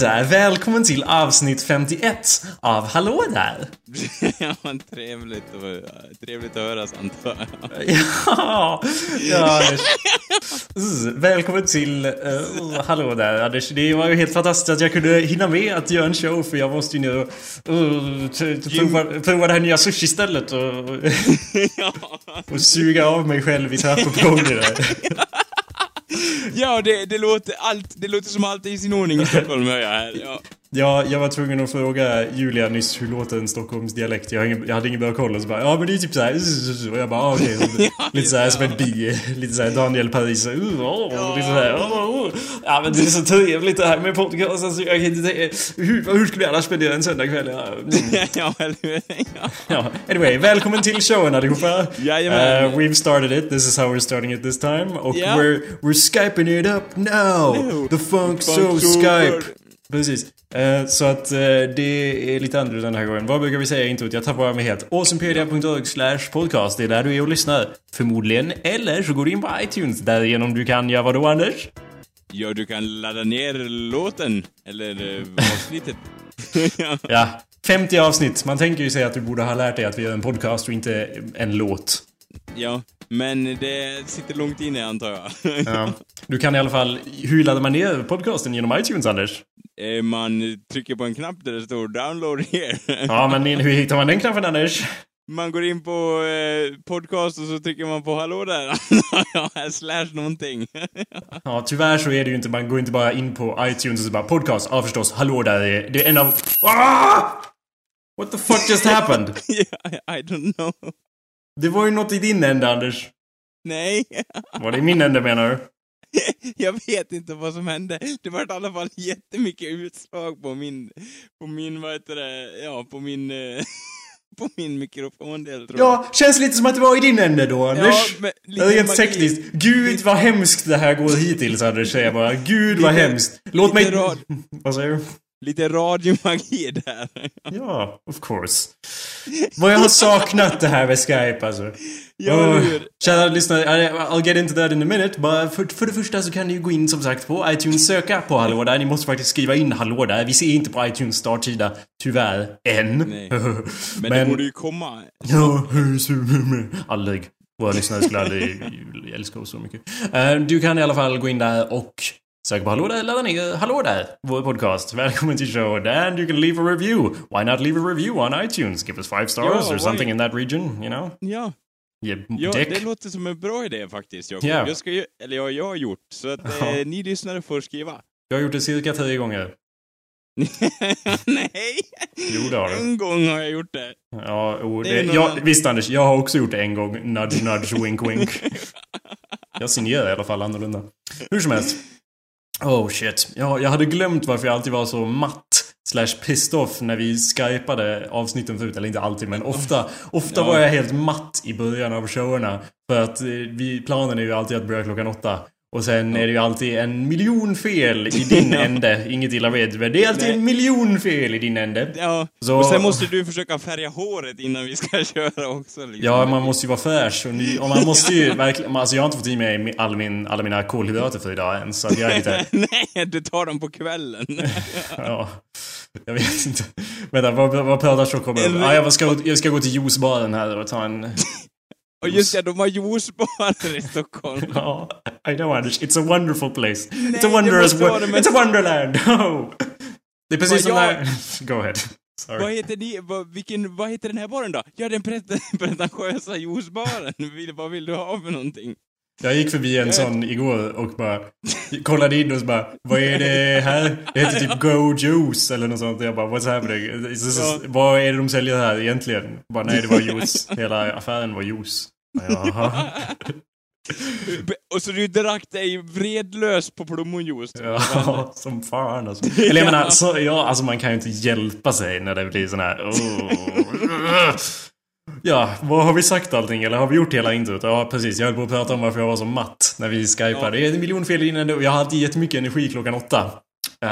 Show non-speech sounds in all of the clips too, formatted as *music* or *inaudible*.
Där! Välkommen till avsnitt 51 av Hallå där! *laughs* ja, men trevligt, att, trevligt att höras antar jag. ja, ja. Välkommen till uh, Hallå där Anders. Det var ju helt fantastiskt att jag kunde hinna med att göra en show för jag måste ju nu uh, prova, prova det här nya sushi-stället och, *laughs* och suga av mig själv i trappuppgången *laughs* ja, det, det, låter allt, det låter som allt är i sin ordning i Stockholm, hör jag här. Ja. Ja, jag var tvungen att fråga Julia nyss hur låter en Stockholms dialekt. Jag, ingen, jag hade ingen bra koll och så bara ja men det är typ såhär och jag bara ah, okej. *laughs* Okay. lite såhär som ett bi. Lite såhär Daniel Paris. Uh, oh, ja. Lite såhär oh, oh. Ja men det är så trevligt det här med podcast. Alltså, jag kan inte hur, hur skulle jag annars spendera en söndagkväll? Ja, mm. *laughs* eller ja. Anyway, välkommen till showen allihopa. Jajamän. Uh, we've started it. This is how we're starting it this time. Och yeah. we're, we're skyping it up now. No. The funk, funk so Skype. Precis. Eh, så att eh, det är lite annorlunda den här gången. Vad brukar vi säga i introt? Jag tappar mig helt. Awesomepedia.org slash podcast. Det är där du är och lyssnar. Förmodligen. Eller så går du in på iTunes. Därigenom du kan göra vadå Anders? Ja, du kan ladda ner låten. Eller eh, avsnittet. *laughs* ja. ja. 50 avsnitt. Man tänker ju sig att du borde ha lärt dig att vi gör en podcast och inte en låt. Ja, men det sitter långt inne antar jag. ja. *laughs* Du kan i alla fall... Hur laddar man ner podcasten genom iTunes, Anders? Eh, man trycker på en knapp där det står download here. *laughs* ja, men hur hittar man den knappen, Anders? Man går in på eh, podcast och så trycker man på hallå där. *laughs* ja, slash någonting. ja, tyvärr så är det ju inte, man går inte bara in på iTunes och så bara podcast. Ja, förstås, hallå där är, det är en av... Ah! What the fuck just happened? yeah, I don't know. Det var ju något i din ände, Anders. Nej. Var det i min ände, menar du? *laughs* Jag vet inte vad som hände. Det var i alla fall jättemycket utslag på min, på min, vad heter det, ja, på min, *laughs* på min mikrofondel tror jag. Ja, känns lite som att det var i din ände då, Anders. Ja, men, Rent tekniskt. Gud vad hemskt det här går hittills, Anders, säger jag bara. Gud vad hemskt. Låt mig... *laughs* vad säger du? Lite radiomagi där. ja, of course. Vad jag har saknat det här med Skype alltså. Ja, oh, kära lyssnare, I'll get into that in a minute. Bara för, för det första så kan ni gå in som sagt på iTunes, söka på Hallå där. Ni måste faktiskt skriva in Hallå där. Vi ser inte på iTunes startsida, tyvärr, än. Nej. *laughs* Men, Men det borde ju komma. Ja, aldrig. Våra lyssnare skulle aldrig *laughs* älska oss så mycket. Eh, du kan i alla fall gå in där och Sök på Hallå där, ladda ner Hallå där, vår podcast. Välkommen till showen and you can leave a review. Why not leave a review on iTunes? Give us five stars ja, or something in that region, you know? Ja. Yeah, ja, det låter som en bra idé faktiskt, Jakob. Yeah. Jag ska ju, eller ja, jag har gjort. Så att eh, ni lyssnare får skriva. Jag har gjort det cirka tio gånger. *laughs* Nej! Jo, det har du. En gång har jag gjort det. Ja, oh, det, det jag, visst Anders, jag har också gjort det en gång. Nudge, nudge, wink, wink. *laughs* jag signerar i alla fall annorlunda. Hur som helst. Oh shit. Ja, jag hade glömt varför jag alltid var så matt slash pissed off när vi skypade avsnitten förut. Eller inte alltid, men ofta. Ofta ja. var jag helt matt i början av showerna. För att eh, vi, planen är ju alltid att börja klockan åtta. Och sen är det ju alltid en miljon fel i din *laughs* ände. Inget illa vet, men det är alltid Nej. en miljon fel i din ände. Ja, så... och sen måste du försöka färga håret innan vi ska *laughs* köra också. Liksom. Ja, man måste ju vara fräsch och, ny, *laughs* och man måste ju verkligen... Alltså jag har inte fått i mig all min, alla mina kolhydrater för idag än, så jag är lite... Nej, du tar dem på kvällen. ja. Jag vet inte. Vänta, vad, vad pratar Stockholm om? Ah, jag, ska, jag ska gå till juicebaren här och ta en... Och just det, de har juicebarer i Stockholm. *laughs* ja, I know Anders. It's a wonderful place. Nej, it's a wondrous wo It's a wonderland! *laughs* Det är precis som jag... där... *laughs* Go ahead. Sorry. Vad heter, ni, vad, vilken, vad heter den här baren då? Ja, den pretentiösa juicebaren. vad vill du ha för någonting? Jag gick förbi en sån igår och bara kollade in och så bara Vad är det här? Det heter typ Go Juice eller något sånt. Jag bara What's happening? Ja. Vad är det de säljer här egentligen? Bara nej det var juice. Hela affären var juice. Jaha. och så du drack dig vredlös på plommonjuice? Ja, som fan alltså. *laughs* Eller jag menar, så, ja, alltså man kan ju inte hjälpa sig när det blir sån här... Oh. Ja, vad har vi sagt allting? Eller har vi gjort hela introt? Ja, precis. Jag höll på att prata om varför jag var så matt när vi skypade. Ja. Det är en miljon fel innan och jag har alltid jättemycket energi klockan åtta. Uh,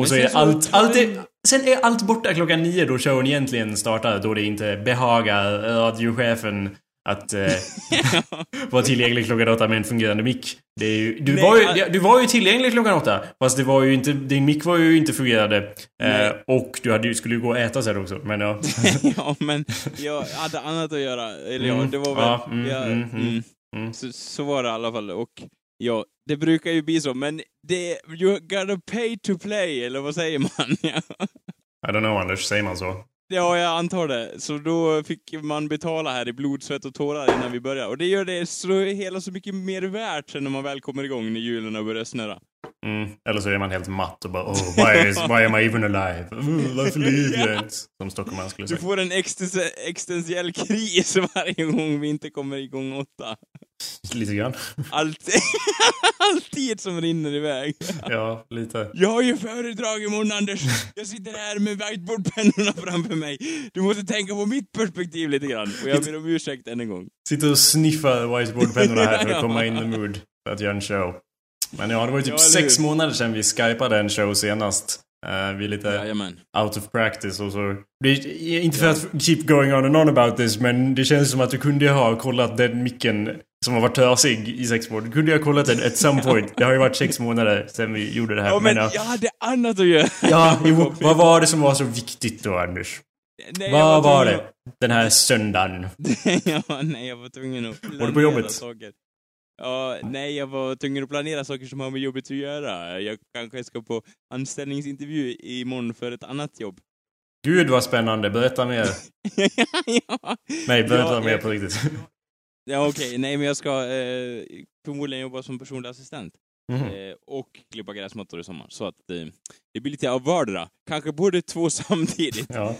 och så är allt, allt är, Sen är allt borta klockan nio då showen egentligen startar. Då det inte behagar radiochefen att eh, *laughs* *laughs* vara tillgänglig klockan åtta med en fungerande mick. Det är ju, du, Nej, var ju, du var ju tillgänglig klockan åtta. Fast det var ju inte, din mick var ju inte fungerande. Eh, och du hade, skulle ju gå och äta sen också. Men ja. *laughs* ja, men jag hade annat att göra. Eller ja, Mm, det var väl... ja, mm, jag, mm, mm, mm. mm. Så, så var det i alla fall. Och ja, det brukar ju bli så, men det... You gotta pay to play, eller vad säger man? I don't know Anders, säger man så? Ja, jag antar det. Så då fick man betala här i blod, svett och tårar innan vi började. Och det gör det så hela så mycket mer värt sen när man väl kommer igång när hjulen börjar snurra. Mm. Eller så är man helt matt och bara oh, why, is, why am I even alive? Uh, varför *laughs* lever jag ens? Som stockholmaren skulle Du säga. får en existen- existentiell kris varje gång vi inte kommer igång åtta. Lite grann. Alltid, *laughs* alltid som rinner iväg. Ja, lite. Jag har ju föredrag imorgon Anders. Jag sitter här med whiteboardpennorna framför mig. Du måste tänka på mitt perspektiv lite grann. Och jag ber om ursäkt än en gång. Sitter och sniffar whiteboardpennorna här för att *laughs* komma in the mood. För att göra en show. Men ja, det var ju typ Ja, sex månader sedan vi skypade en show senast. Uh, vi är lite Jajamän. out of practice och så. Är inte för att keep going on and on about this, men det känns som att du kunde ha kollat den micken som har varit törsig i sex månader. Du kunde ha kollat den at some point. Det har ju varit sex månader sedan vi gjorde det här. Ja, men ja, jag hade annat att göra. ja *laughs* jo, vad var det som var så viktigt då, Anders? Nej, Vad var tvungen det? Den här söndagen? *laughs* ja, nej, jag var tvungen att Var du på jobbet? saker. Ja, nej, jag var tvungen att planera saker som har med jobbet att göra. Jag kanske ska på anställningsintervju imorgon för ett annat jobb. Gud vad spännande, berätta mer. *laughs* ja. Nej, berätta Ja, mer jag- på riktigt. *laughs* Ja, okej. Nej, men jag ska eh, förmodligen jobba som personlig assistent. Mhm. Eh, och klippa gräsmattor i sommar. Så att eh, det blir lite av vardera. Kanske både två *laughs* samtidigt. Ja.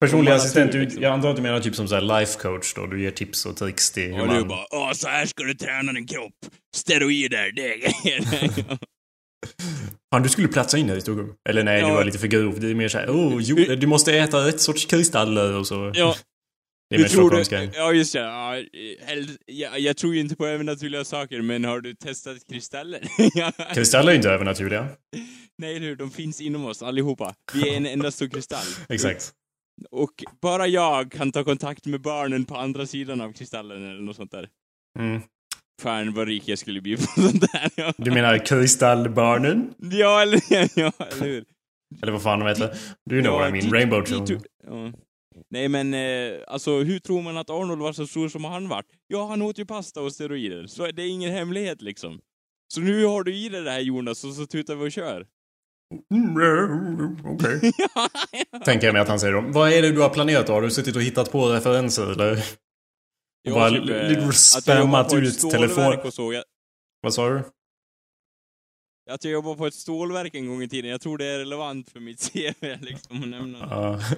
Personlig man assistent, du, liksom. jag antar att du menar typ som så här life coach då? Du ger tips och tricks till hur Och du man... bara Åh, så här ska du träna din kropp. Steroider, det är grejer. *laughs* Fan, du skulle platsa in här i Stockholm. Eller nej, Ja. du var lite för grov. Det är mer såhär, oh, jo, du måste äta rätt sorts kristaller och så. ja, Det är du mer Stockholmska. du, Ja, just det. Ja, eh, hell- ja, jag tror ju inte på övernaturliga saker, men har du testat kristaller? Ja. *laughs* Kristaller är inte övernaturliga. Nej, eller hur? De finns inom oss allihopa. Vi är en enda stor kristall. *laughs* Exakt. Och bara jag kan ta kontakt med barnen på andra sidan av kristallen eller något sånt där. Mm. Fan vad rik jag skulle bli på *laughs* sånt där. Ja, Du menar kristallbarnen? ja eller, *laughs* ja, eller hur? Eller vad fan de heter? Du know Ja, what I mean. Rainbow Children. ja. Nej men, eh, alltså hur tror man att Arnold var så stor som han vart? Ja, han åt ju pasta och steroider. Så det är ingen hemlighet liksom. Så nu har du i dig det här Jonas, och så tutar vi och kör. Okej. *laughs* Tänker jag mig att han säger då. Vad är det du har planerat då? Har du suttit och hittat på referenser eller? Ja, bara typ, eh, jag spammat ut telefon-. Jag, Vad sa du? att jag jobbar på ett stålverk en gång i tiden. Jag tror det är relevant för mitt CV *laughs* liksom att nämna. Ja. *laughs*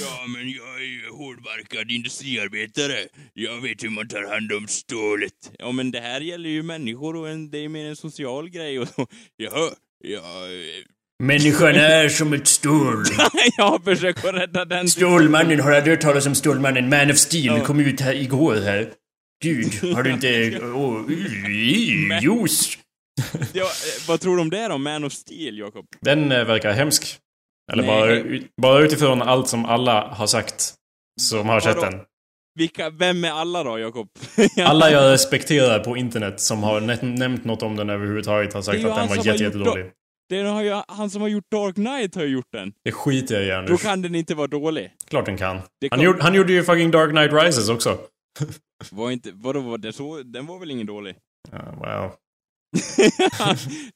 Ja, men jag är ju hårdbarkad industriarbetare. Jag vet hur man tar hand om stålet. Ja, men det här gäller ju människor och en, det är mer en social grej och så. Jaha, ja... Människan är som ett stål. *laughs* jag försöker rädda den. Stålmannen, har du hört talas om Stålmannen? Man of Steel Ja. kom ut här igår här. Gud, har du inte... *laughs* Åh, Men- juice! Ja, eh, vad tror du om det då? Man of Steel, Jakob? Den eh, verkar hemsk. Eller Nej. bara, bara utifrån allt som alla har sagt. Som har sett den. Vilka, vem är alla då, Jakob? *laughs* Alla jag respekterar på internet som har nä- nämnt något om den överhuvudtaget har sagt att den var har jätte, jättedålig. Det har ju, han som har gjort Dark Knight har ju gjort den. Det skiter jag i Då Anders. kan den inte vara dålig. Klart den kan. Det Han kom- gjorde, han gjorde ju fucking Dark Knight Rises också. Var inte, vadå, var det så? Den var väl ingen dålig? *laughs* Ja, wow.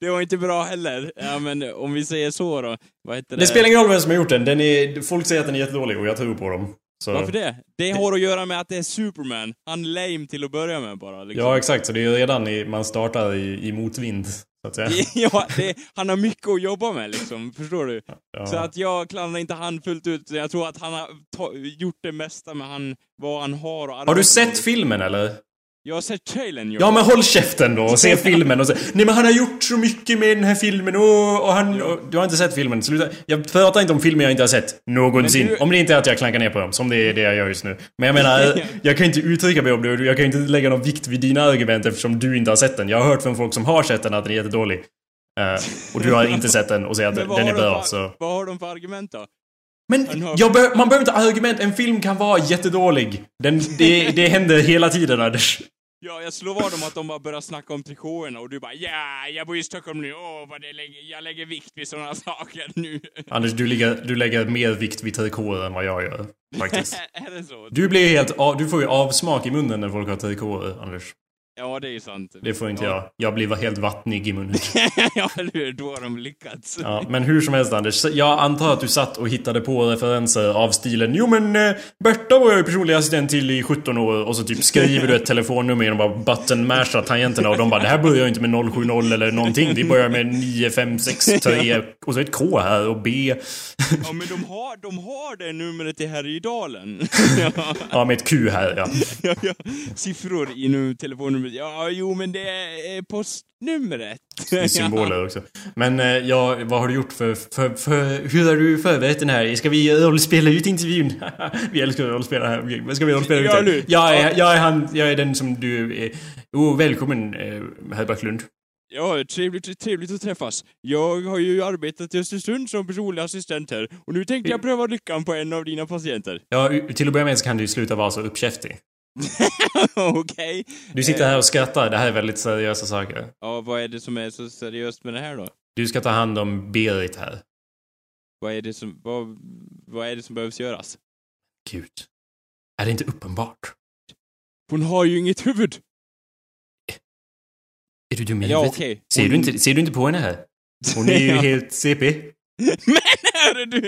det var inte bra heller. Ja, men om vi säger så då. Vad heter det? Det spelar ingen roll vem som har gjort den. den är, folk säger att den är jättedålig och jag tror på dem. Så. Varför det? Det har att göra med att det är Superman. Han är lame till att börja med bara. Liksom. Ja, exakt. Så det är redan i, man startar i, i motvind, så att säga. *laughs* ja, det, han har mycket att jobba med liksom. Förstår du? Ja. Så att jag klandrar inte han fullt ut. Jag tror att han har gjort det mesta med han, vad han har och Har du sett filmen eller? Jag har sett trailern Ja men håll käften då och se *laughs* filmen och se. Nej men han har gjort så mycket med den här filmen och, och han... Och, du har inte sett filmen, sluta. Jag pratar inte om filmer jag inte har sett. Någonsin. Du- Om det inte är att jag klankar ner på dem, som det är det jag gör just nu. Men jag menar, *laughs* jag kan inte uttrycka mig om det och jag kan inte lägga någon vikt vid dina argument eftersom du inte har sett den. Jag har hört från folk som har sett den att den är jättedålig. Eh, och du har inte sett den och säger att *laughs* den är bra, för, så... Vad har de för argument då? Men be- man behöver inte argument. En film kan vara jättedålig. Den, det, det händer hela tiden, Anders. Ja, jag slår vad om att de bara börjar snacka om trikåerna och du bara ja, jag bor i Stockholm nu, åh vad det lägger, jag lägger vikt vid sådana saker nu. *laughs* Anders, du lägger, du lägger mer vikt vid trikåer än vad jag gör. Faktiskt. *laughs* är det så? Du blir helt... Du får ju avsmak i munnen när folk har trikåer, Anders. Ja, det är sant. Det får inte ja. jag. Jag blir helt vattnig i munnen. *laughs* ja, eller hur? Då har de lyckats. Ja, men hur som helst Anders, jag antar att du satt och hittade på referenser av stilen Jo men eh, Berta var jag ju personlig assistent till i 17 år och så typ skriver du ett telefonnummer genom att bara button-masha tangenterna och de bara Det här börjar ju inte med 070 eller någonting. Vi börjar med 9563 och så ett K här och B. Ja, men de har, de har det numret i Härjedalen. ja, *laughs* Ja, med ett Q här ja. ja, ja. Siffror i nu Ja, jo, men det är postnumret. Det är *laughs* symboler också. Men eh, ja, vad har du gjort för, för, för... Hur har du förberett den här? Ska vi rollspela ut intervjun? *laughs* vi älskar att rollspela här. Vad Ska vi rollspela ut Ja, den? Jag är, jag är han... Jag är den som du... är- Oh, välkommen, eh, herr Backlund. Ja, trevligt, trevligt att träffas. Jag har ju arbetat i Östersund som personlig assistent här och nu tänkte jag pröva lyckan på en av dina patienter. Ja, till att börja med så kan du sluta vara så uppkäftig. *laughs* Okej. Du sitter här och skrattar. Det här är väldigt seriösa saker. Ja, vad är det som är så seriöst med det här då? Du ska ta hand om Berit här. Vad är det som, vad, vad är det som behövs göras? Gud. Är det inte uppenbart? Hon har ju inget huvud! Är du dum i Ja, huvudet? okej. Ser, du Hon- inte, ser du inte på henne här? Hon är ju *laughs* helt CP. Men är du...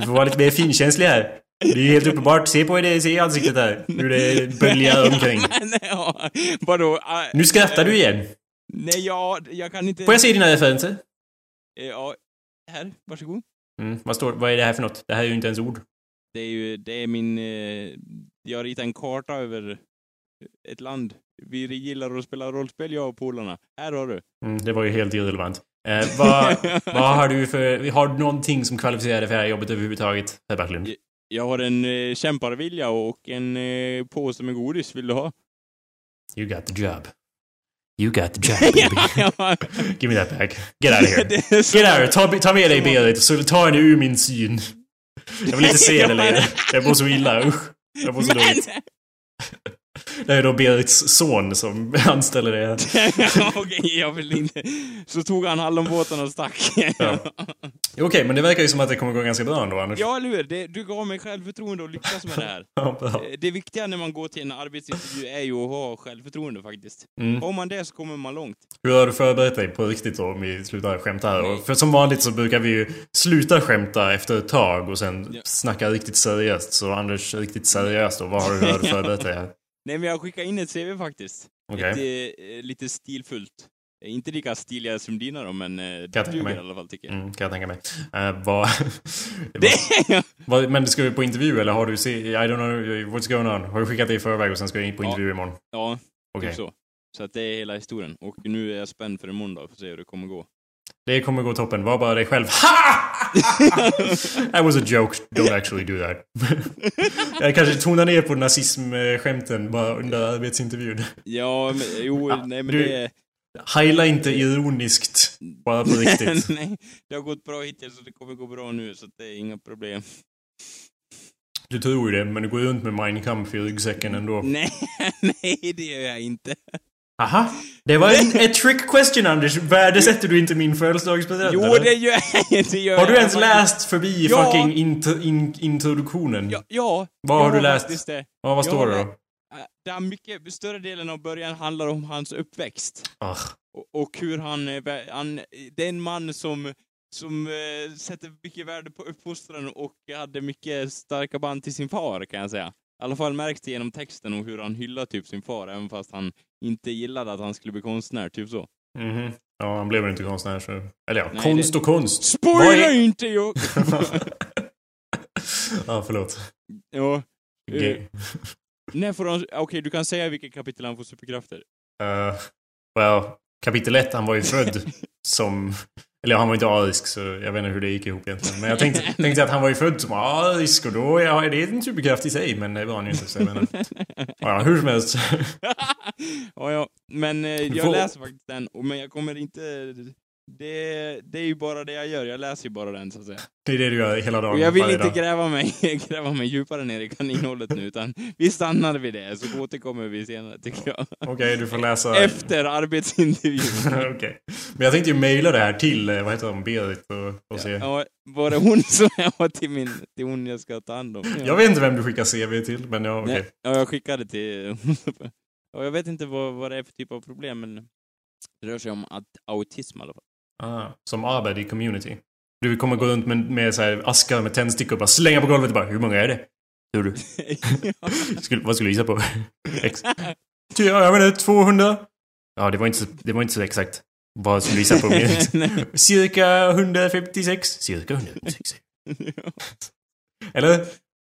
Du får vara lite mer finkänslig här. Det är helt uppenbart. Se på det, se i ansiktet här. Hur det böljar omkring. *laughs* Ja, vadå? äh, Nu skrattar du igen. Nej, ja, jag kan inte... Får jag se dina referenser? Eh, Ja, här, varsågod. Mm, vad står Vad är det här för något? Det här är ju inte ens ord. Det är ju, det är min... Eh, jag ritar en karta över ett land. Vi gillar att spela rollspel, jag och polarna. Här har du. Mm, det var ju helt irrelevant. Eh, vad, *laughs* vad har du för... Har du någonting som kvalificerar dig för det här jobbet överhuvudtaget? Herr Backlund? Jag har en eh, kämparvilja och en eh, påse med godis. Vill du ha? You got the job. You got the job, *laughs* baby. *laughs* Give me that back. Get out of here. *laughs* Get out of here. Ta, ta med dig Berit, så ta henne ur min syn. Jag vill inte se det längre. Jag mår så illa, usch. Jag mår så dåligt. Det är då Berits son som *laughs* anställer det. *laughs* Okej, jag vill inte. Så tog han hallonbåten och stack. Ja. *laughs* Okej, men det verkar ju som att det kommer gå ganska bra ändå, Anders. Ja, eller hur? Det, du gav mig självförtroende och lyckas med det här. Ja. Eh, Det viktiga när man går till en arbetsintervju är ju att ha självförtroende faktiskt. Mm. Har man det så kommer man långt. Hur har du förberett dig på riktigt då om vi slutar skämta här? Och För som vanligt så brukar vi ju sluta skämta efter ett tag och sen Ja. snacka riktigt seriöst. Så Anders, riktigt seriöst då, vad har du, hur har du förberett dig här? Nej, men jag skickar in ett CV faktiskt. Okej. Lite, eh, lite stilfullt. Eh, Inte lika stiliga som dina då, men eh, det tänka duger i alla fall tycker jag. Mm, kan jag tänka mig. Uh, vad... *laughs* *laughs* Vad, men ska vi på intervju eller har du se... I don't know what's going on. Har du skickat det i förväg och sen ska jag in på Ja. intervju imorgon? ja, Okej. typ så. Så att det är hela historien. Och nu är jag spänd för imorgon då, för att se hur det kommer gå. Det kommer gå toppen. Var bara dig själv. That *laughs* was a joke. Don't actually do that. *laughs* jag kanske tonar ner på nazismskämten bara under arbetsintervjun. Ja, men jo, Ja, nej men du- det. Heila inte ironiskt. Bara på *laughs* riktigt. nej, det har gått bra hittills och det kommer gå bra nu, så det är inga problem. Du tror ju det, men du går runt med Mein Kampf i ryggsäcken ändå. Nej, nej det gör jag inte. Aha! Det var en ett trick question Anders. Värdesätter du inte min födelsedagspresent Jo, eller? det gör jag *laughs* det gör Har du ens läst förbi Ja. fucking int- in- introduktionen? Ja, ja. Vad har du läst? Det. Ja, vad står det då? Äh, Det är mycket, större delen av början handlar om hans uppväxt. Ah, Och, och hur han, vä- han, det är en man som, som eh, sätter mycket värde på uppfostran och hade mycket starka band till sin far, kan jag säga. I alla fall märks det genom texten och hur han hyllar typ sin far, även fast han inte gillade att han skulle bli konstnär, typ så. mhm. Ja, han blev väl inte konstnär så... Eller ja, Nej, konst det- och konst. Spoila inte jag! *laughs* ja, förlåt. ja. Gay. när får han, okej du kan säga vilket kapitel han får superkrafter. Uh, well, kapitel 1, han var ju född *laughs* som... Eller han var inte arisk så jag vet inte hur det gick ihop egentligen. Men jag tänkte, *laughs* tänkte att han var ju född som arisk och då ja, det är en superkraft i sig. Men det var han ju inte så jag inte. Ja, hur som helst. *laughs* ja, ja, men eh, jag läser faktiskt den, men jag kommer inte det, det är ju bara det jag gör. Jag läser ju bara den, så att säga. Det är det du gör hela dagen. Och jag vill inte dag. gräva mig, *laughs* gräva mig djupare ner i kaninhålet nu, utan vi stannar vid det, så återkommer vi senare, tycker jag. Okej, du får läsa. Efter arbetsintervjun. *laughs* Okej. Men jag tänkte ju mejla det här till, eh, vad heter hon, Berit och, och se. Ja, var det hon som jag var till min, till hon jag ska ta hand om? Ja. Jag vet inte vem du skickar CV till, men ja, okej. Nej, ja, jag skickade till... *laughs* ja, jag vet inte vad, vad det är för typ av problem, men det rör sig om att, autism i alla fall. Ah, som arbete i community. Du kommer gå runt med, med så här askar med tändstickor och bara slänga på golvet och bara Hur många är det? Tror du? *laughs* Skulle, vad skulle du gissa på? Ex jag inte, 200? Ja, det var inte, så- det var inte så exakt. Vad skulle du gissa på? *laughs* Cirka 156? Cirka 156. *laughs* Eller?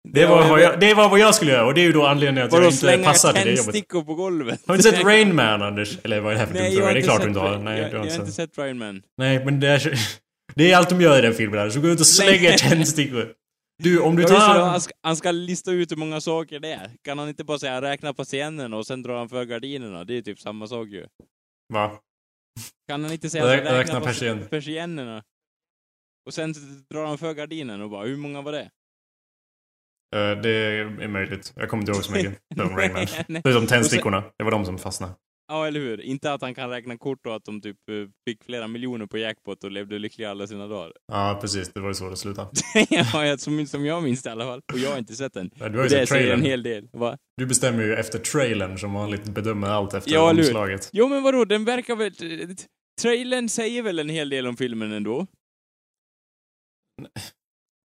Det var, vad jag, det var vad jag skulle göra och det är ju då anledningen till att jag inte slänga passar till det jobbet. tändstickor på golvet? Har du inte sett *laughs* Rain Man, Anders? Eller vad är det här för Nej, dumt jag Det är klart du inte har. Nej, jag, du har jag har inte sett. Rain Man. Nej, men det är, det är allt de gör i den filmen där. Så går ut och slänger *laughs* tändstickor. Du, om du tar... han, ska, han ska lista ut hur många saker det är. Kan han inte bara säga räkna patienterna och sen drar han för gardinerna? Det är typ samma sak ju. Va? Kan han inte säga räkna, räkna på patient. persiennerna? Och sen drar han för gardinen och bara, hur många var det? Eh, det är möjligt. Jag kommer inte ihåg så mycket. *laughs* Som Rain Man. Förutom tändstickorna. Det var de som fastnade. Ja, eller hur? Inte att han kan räkna kort och att de typ eh, fick flera miljoner på jackpot och levde lyckliga alla sina dagar. Ja, precis. Det var ju så det slutade. *laughs* ja, som, som jag minns det i alla fall. Och jag har inte sett den. Ja, du har ju det sett säger en trailern. hel del. Va? Du bestämmer ju efter trailern som vanligt. Bedömer allt efter Ja, omslaget. Jo, men vadå? Den verkar väl... Trailern säger väl en hel del om filmen ändå?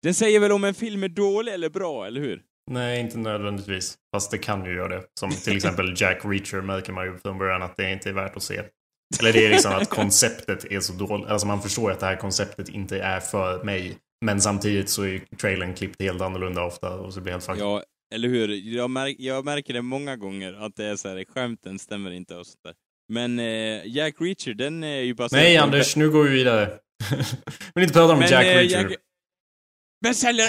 Den säger väl om en film är dålig eller bra, eller hur? Nej, inte nödvändigtvis. Fast det kan ju göra det. Som till exempel Jack Reacher märker man ju från början att det inte är värt att se. Eller det är liksom att konceptet är så dåligt. Alltså man förstår att det här konceptet inte är för mig. Men samtidigt så är ju trailern klippt helt annorlunda ofta och så blir det helt fucked. Ja, eller hur? Jag, märk, jag märker det många gånger, att det är så här, skämten stämmer inte och sånt där. Men eh, Jack Reacher, den är ju baserad Nej på- Anders, nu går vi vidare. *laughs* Vill inte prata om Men, Jack eh, Reacher. Jack- Men säljer...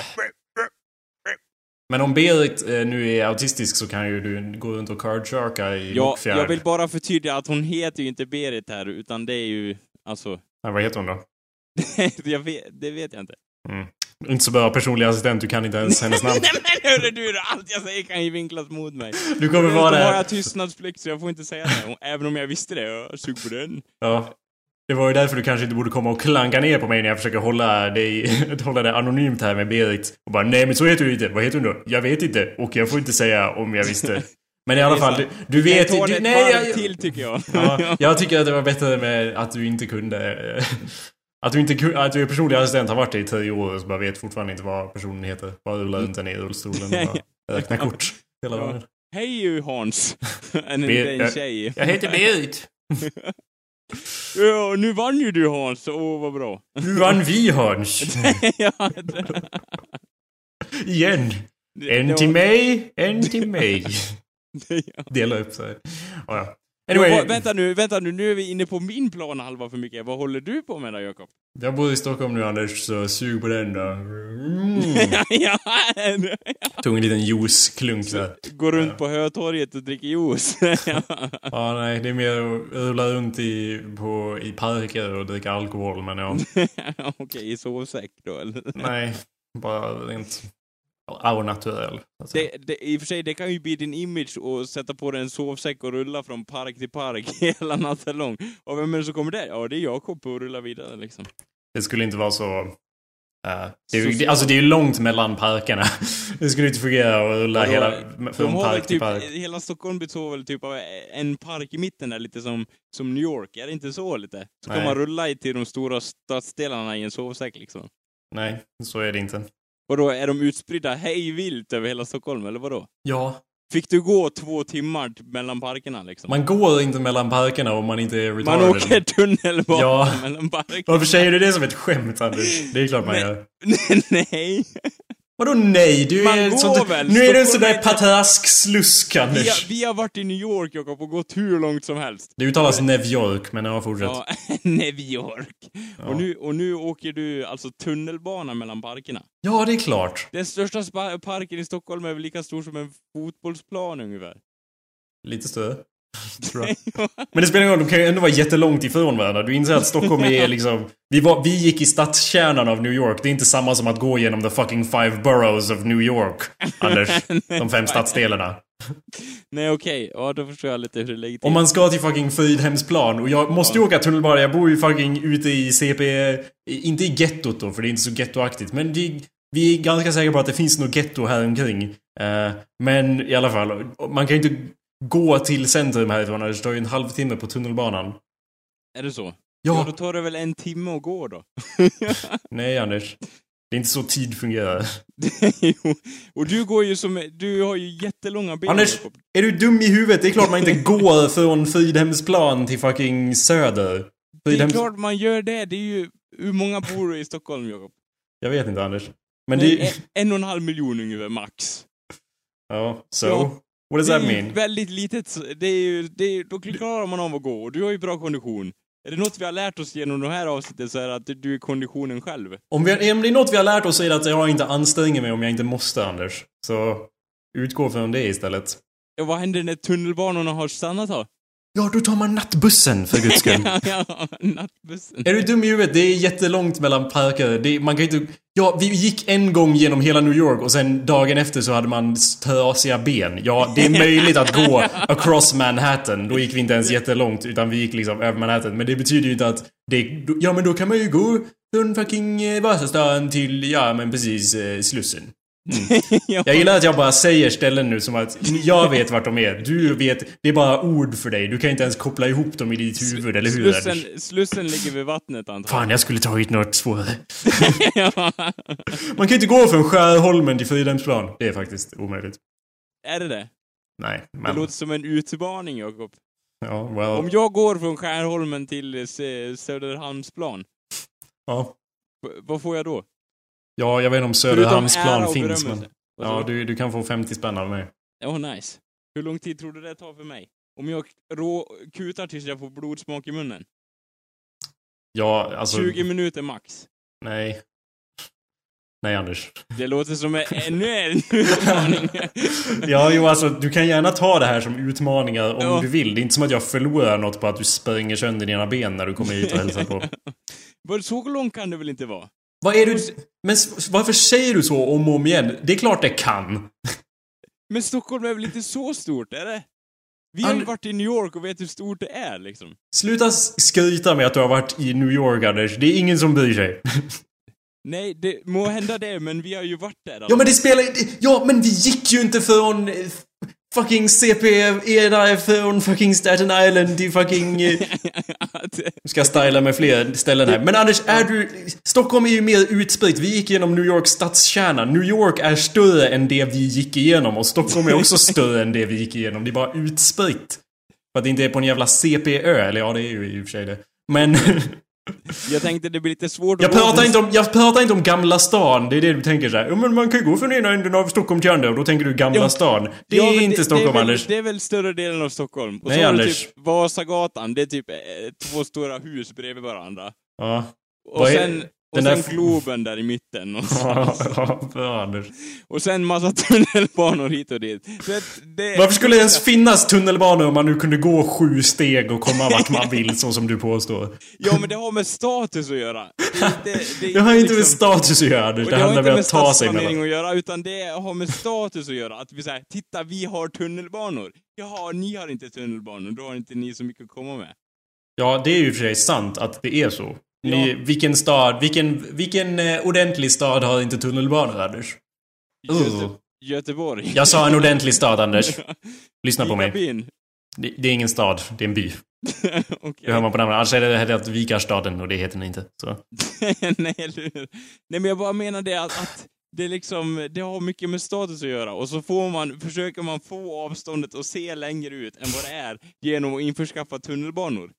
Men om Berit eh, nu är autistisk så kan ju du gå runt och cardjarka i Ja, Mockfjärd. jag vill bara förtydliga att hon heter ju inte Berit här, utan det är ju, alltså... Nej, vad heter hon då? *laughs* jag vet, det vet jag inte. Inte så bra personlig assistent, du kan inte ens hennes namn. *laughs* Nej men hörru du, allt jag säger kan ju vinklas mot mig. Du kommer vara har där. jag tystnadsplikt så jag får inte säga det. Även om jag visste det, jag sug på den. Ja. Det var ju därför du kanske inte borde komma och klanka ner på mig när jag försöker hålla dig, *laughs* hålla det anonymt här med Berit. Och bara nej men så heter du inte. Vad heter du då? Jag vet inte. Och jag får inte säga om jag visste. *laughs* Men i alla fall, du, du vet... Jag tar det Du, nej, jag, till tycker jag. *laughs* ja, jag tycker att det var bättre med att du inte kunde... eh, Att du inte att du är personlig assistent har varit det i tio år och så bara vet fortfarande inte vad personen heter. Bara rullar runt den i rullstolen och räknar kort hela dagen. Hej ju Hans! En, en tjej. Jag heter Berit. Ja, nu vann ju du Hans, åh vad bra. Nu vann vi Hans. *laughs* ja, Igen. En till mig, en till mig. *laughs* ja. Dela upp sig. Oh, ja. Anyway. Anyway, vänta nu, vänta nu, nu är vi inne på min plan halva för mycket. Vad håller du på med då, Jakob? jag bor i Stockholm nu Anders, så sug på den då. Mm. *laughs* ja, Tog en liten juiceklunk där. Går runt på Hötorget och dricker juice. *laughs* ja. Ja, nej, det är mer att rulla runt i, på, i parker och dricka alkohol, men ja. *laughs* Okej, i sovsäck då eller? Nej, bara rent au naturell. så. Det, det, I och för sig, det kan ju bli din image att sätta på dig en sovsäck och rulla från park till park *laughs* hela natten lång. Och vem är det som kommer där? Ja, det är Jakob att rulla vidare liksom. Det skulle inte vara så... eh, det, är, det, alltså det är ju långt mellan parkerna. *laughs* Det skulle inte fungera att rulla hela, från park till typ, park. hela Stockholm består väl typ av en park i mitten där, lite som, som New York. Är det inte så lite? Så kan man rulla till de stora stadsdelarna i en sovsäck liksom. Nej, så är det inte. Och då är de utspridda hej vilt över hela Stockholm, eller vadå? Ja. Fick du gå två timmar mellan parkerna liksom? Man går inte mellan parkerna om man inte är Man retarded. åker tunnelbana Ja. mellan parkerna. Varför säger du det som ett skämt Anders? Det är klart man Nej. gör. *laughs* Nej. Vadå nej? Du Man är sånt, väl? Nu är du en sån där patrask slusk Vi Anders. har, vi har varit i New York, Jakob, och gått hur långt som helst. Det uttalas New York, men ja, fortsätt. Ja, *laughs* New York. Ja. Och, nu, och nu åker du alltså tunnelbana mellan parkerna. Ja, det är klart. Den största parken i Stockholm är väl lika stor som en fotbollsplan ungefär. Lite större. Men det spelar ingen roll, de kan ju ändå vara jättelångt ifrån varandra. Du inser att Stockholm är liksom... Vi, var, vi gick i stadskärnan av New York. Det är inte samma som att gå genom the fucking five boroughs of New York, Anders. *laughs* De fem stadsdelarna. Nej okej, ja då förstår jag lite hur det ligger till. Om man ska till fucking Fridhemsplan och jag måste ju åka tunnelbana. Jag bor ju fucking ute i CP... Inte i gettot då, för det är inte så gettoaktigt. Men det, vi är ganska säkra på att det finns något getto här omkring. Uh, men i alla fall, man kan ju inte gå till centrum härifrån. Det tar ju en halvtimme på tunnelbanan. Är det så? Ja. Ja, då tar det väl en timme att gå då? *laughs* Nej, Anders. Det är inte så tid fungerar. Jo, och du går ju som, du har ju jättelånga ben. Anders, är du dum i huvudet? Det är klart man inte går från Fridhemsplan till fucking Söder. Det är Fridhems- klart man gör det, det är ju, hur många bor i Stockholm Jakob? Jag vet inte, Anders. Men Nej, det... en, en och en halv miljon ungefär, max. Ja, so? Ja. What does det that är mean? väldigt litet, det är ju, det är, då klarar man av att gå, och du har ju bra kondition. Är det något vi har lärt oss genom de här avsnitten så är det att du är konditionen själv. Om, vi, om det är något vi har lärt oss så är det att jag inte anstränger mig om jag inte måste, Anders. Så utgå från det istället. Ja, vad händer när tunnelbanorna har stannat då? Ja, då tar man nattbussen för guds *laughs* skull. ja, ja, nattbussen. Är du dum i huvudet? Det är jättelångt mellan parker. Det, man kan inte... Ja, vi gick en gång genom hela New York och sen dagen efter så hade man trasiga ben. Ja, det är *laughs* möjligt att gå across Manhattan. Då gick vi inte ens jättelångt utan vi gick liksom över Manhattan. Men det betyder ju inte att det... Ja, men då kan man ju gå från fucking eh, Vasastan till, ja men precis, eh, Slussen. *laughs* ja. Jag gillar att jag bara säger ställen nu som att jag vet vart de är. Du vet, det är bara ord för dig. Du kan inte ens koppla ihop dem i ditt huvud, eller hur? Slussen, slussen ligger vid vattnet Fan, antagligen. jag skulle tagit något svårare. *laughs* *laughs* ja. Man kan inte gå från Skärholmen till Fridhemsplan. Det är faktiskt omöjligt. Är det det? Nej, Det men... låter som en utmaning, Jakob. Ja, Om well... jag går från Skärholmen till eh, Söderhamnsplan, Ja. vad får jag då? Ja, jag vet inte om Söderhamnsplan och finns, men... Ja, du, du kan få 50 spänn av mig. Oh, nice. Hur lång tid tror du det tar för mig? Om jag rå kutar tills jag får blodsmak i munnen? Ja, alltså... 20 minuter max. Nej. Nej, Anders. Det låter som en- ännu en *laughs* utmaning. Ja, jo, alltså du kan gärna ta det här som utmaningar om Ja. du vill. Det är inte som att jag förlorar något på att du spränger sönder dina ben när du kommer hit och hälsar på. *laughs* Så långt kan det väl inte vara? Vad är du... Men varför säger du så om och om igen? Det är klart det kan. Men Stockholm är väl inte så stort, är det? Vi har ju varit i New York och vet hur stort det är, liksom. Sluta skryta med att du har varit i New York, Anders. Det är ingen som bryr sig. *laughs* Nej, det må hända det, men vi har ju varit där. Ja, men det spelar Ja, men vi gick ju inte från eh, fucking CP-era från fucking Staten Island till fucking... eh, *laughs* Nu ska jag styla med fler ställen här. Men Anders, är du... Stockholm är ju mer utspritt. Vi gick igenom New Yorks stadskärna. New York är större än det vi gick igenom. Och Stockholm är också *laughs* större än det vi gick igenom. Det är bara utspritt. För att det inte är på en jävla CP-ö. Eller ja, det är ju i och för sig det. Men... jag tänkte det blir lite svårt Jag att gå pratar, inte om, jag pratar inte om Gamla stan. Det är det du tänker så här. Ja, men man kan ju gå från ena änden av Stockholm till andra. Och då tänker du Gamla Ja. stan. Det Ja, är inte Stockholm, det är väl, Anders. Det är väl större delen av Stockholm. Och Nej, så Anders. typ Vasagatan, det är typ eh, två stora hus bredvid varandra. Ja. Och Vad är- sen, och den sen där- Globen där i mitten. *laughs* Anders. och sen massa *laughs* tunnelbanor hit och dit. Det, Varför skulle det ens finnas tunnelbanor om man nu kunde gå sju steg och komma vart man vill så som du påstår? *laughs* Ja, men det har med status att göra. Det, det, det, Det har inte med liksom- status att göra Det det har handlar om med att ta sig mellan. att göra, utan det har med status att göra. Att vi säger, titta vi har tunnelbanor. Jaha, ni har inte tunnelbanor, då har inte ni så mycket att komma med. Ja, det är ju för sig sant att det är så. Ni, Ja. Vilken stad, vilken, vilken eh, ordentlig stad har inte tunnelbanor Anders? Göte. Göteborg. Jag sa en ordentlig stad Anders. *laughs* Lyssna på mig. Vikarbyn. Det, det är ingen stad, det är en by. *laughs* Okej. Det hör man på namnet. Annars är det heter Vikarstaden och det heter den inte. Så. *laughs* Nej, eller hur? Nej, men jag bara menar det att, att det liksom, det har mycket med status att göra och så får man, försöker man få avståndet att se längre ut än vad det är genom att införskaffa tunnelbanor.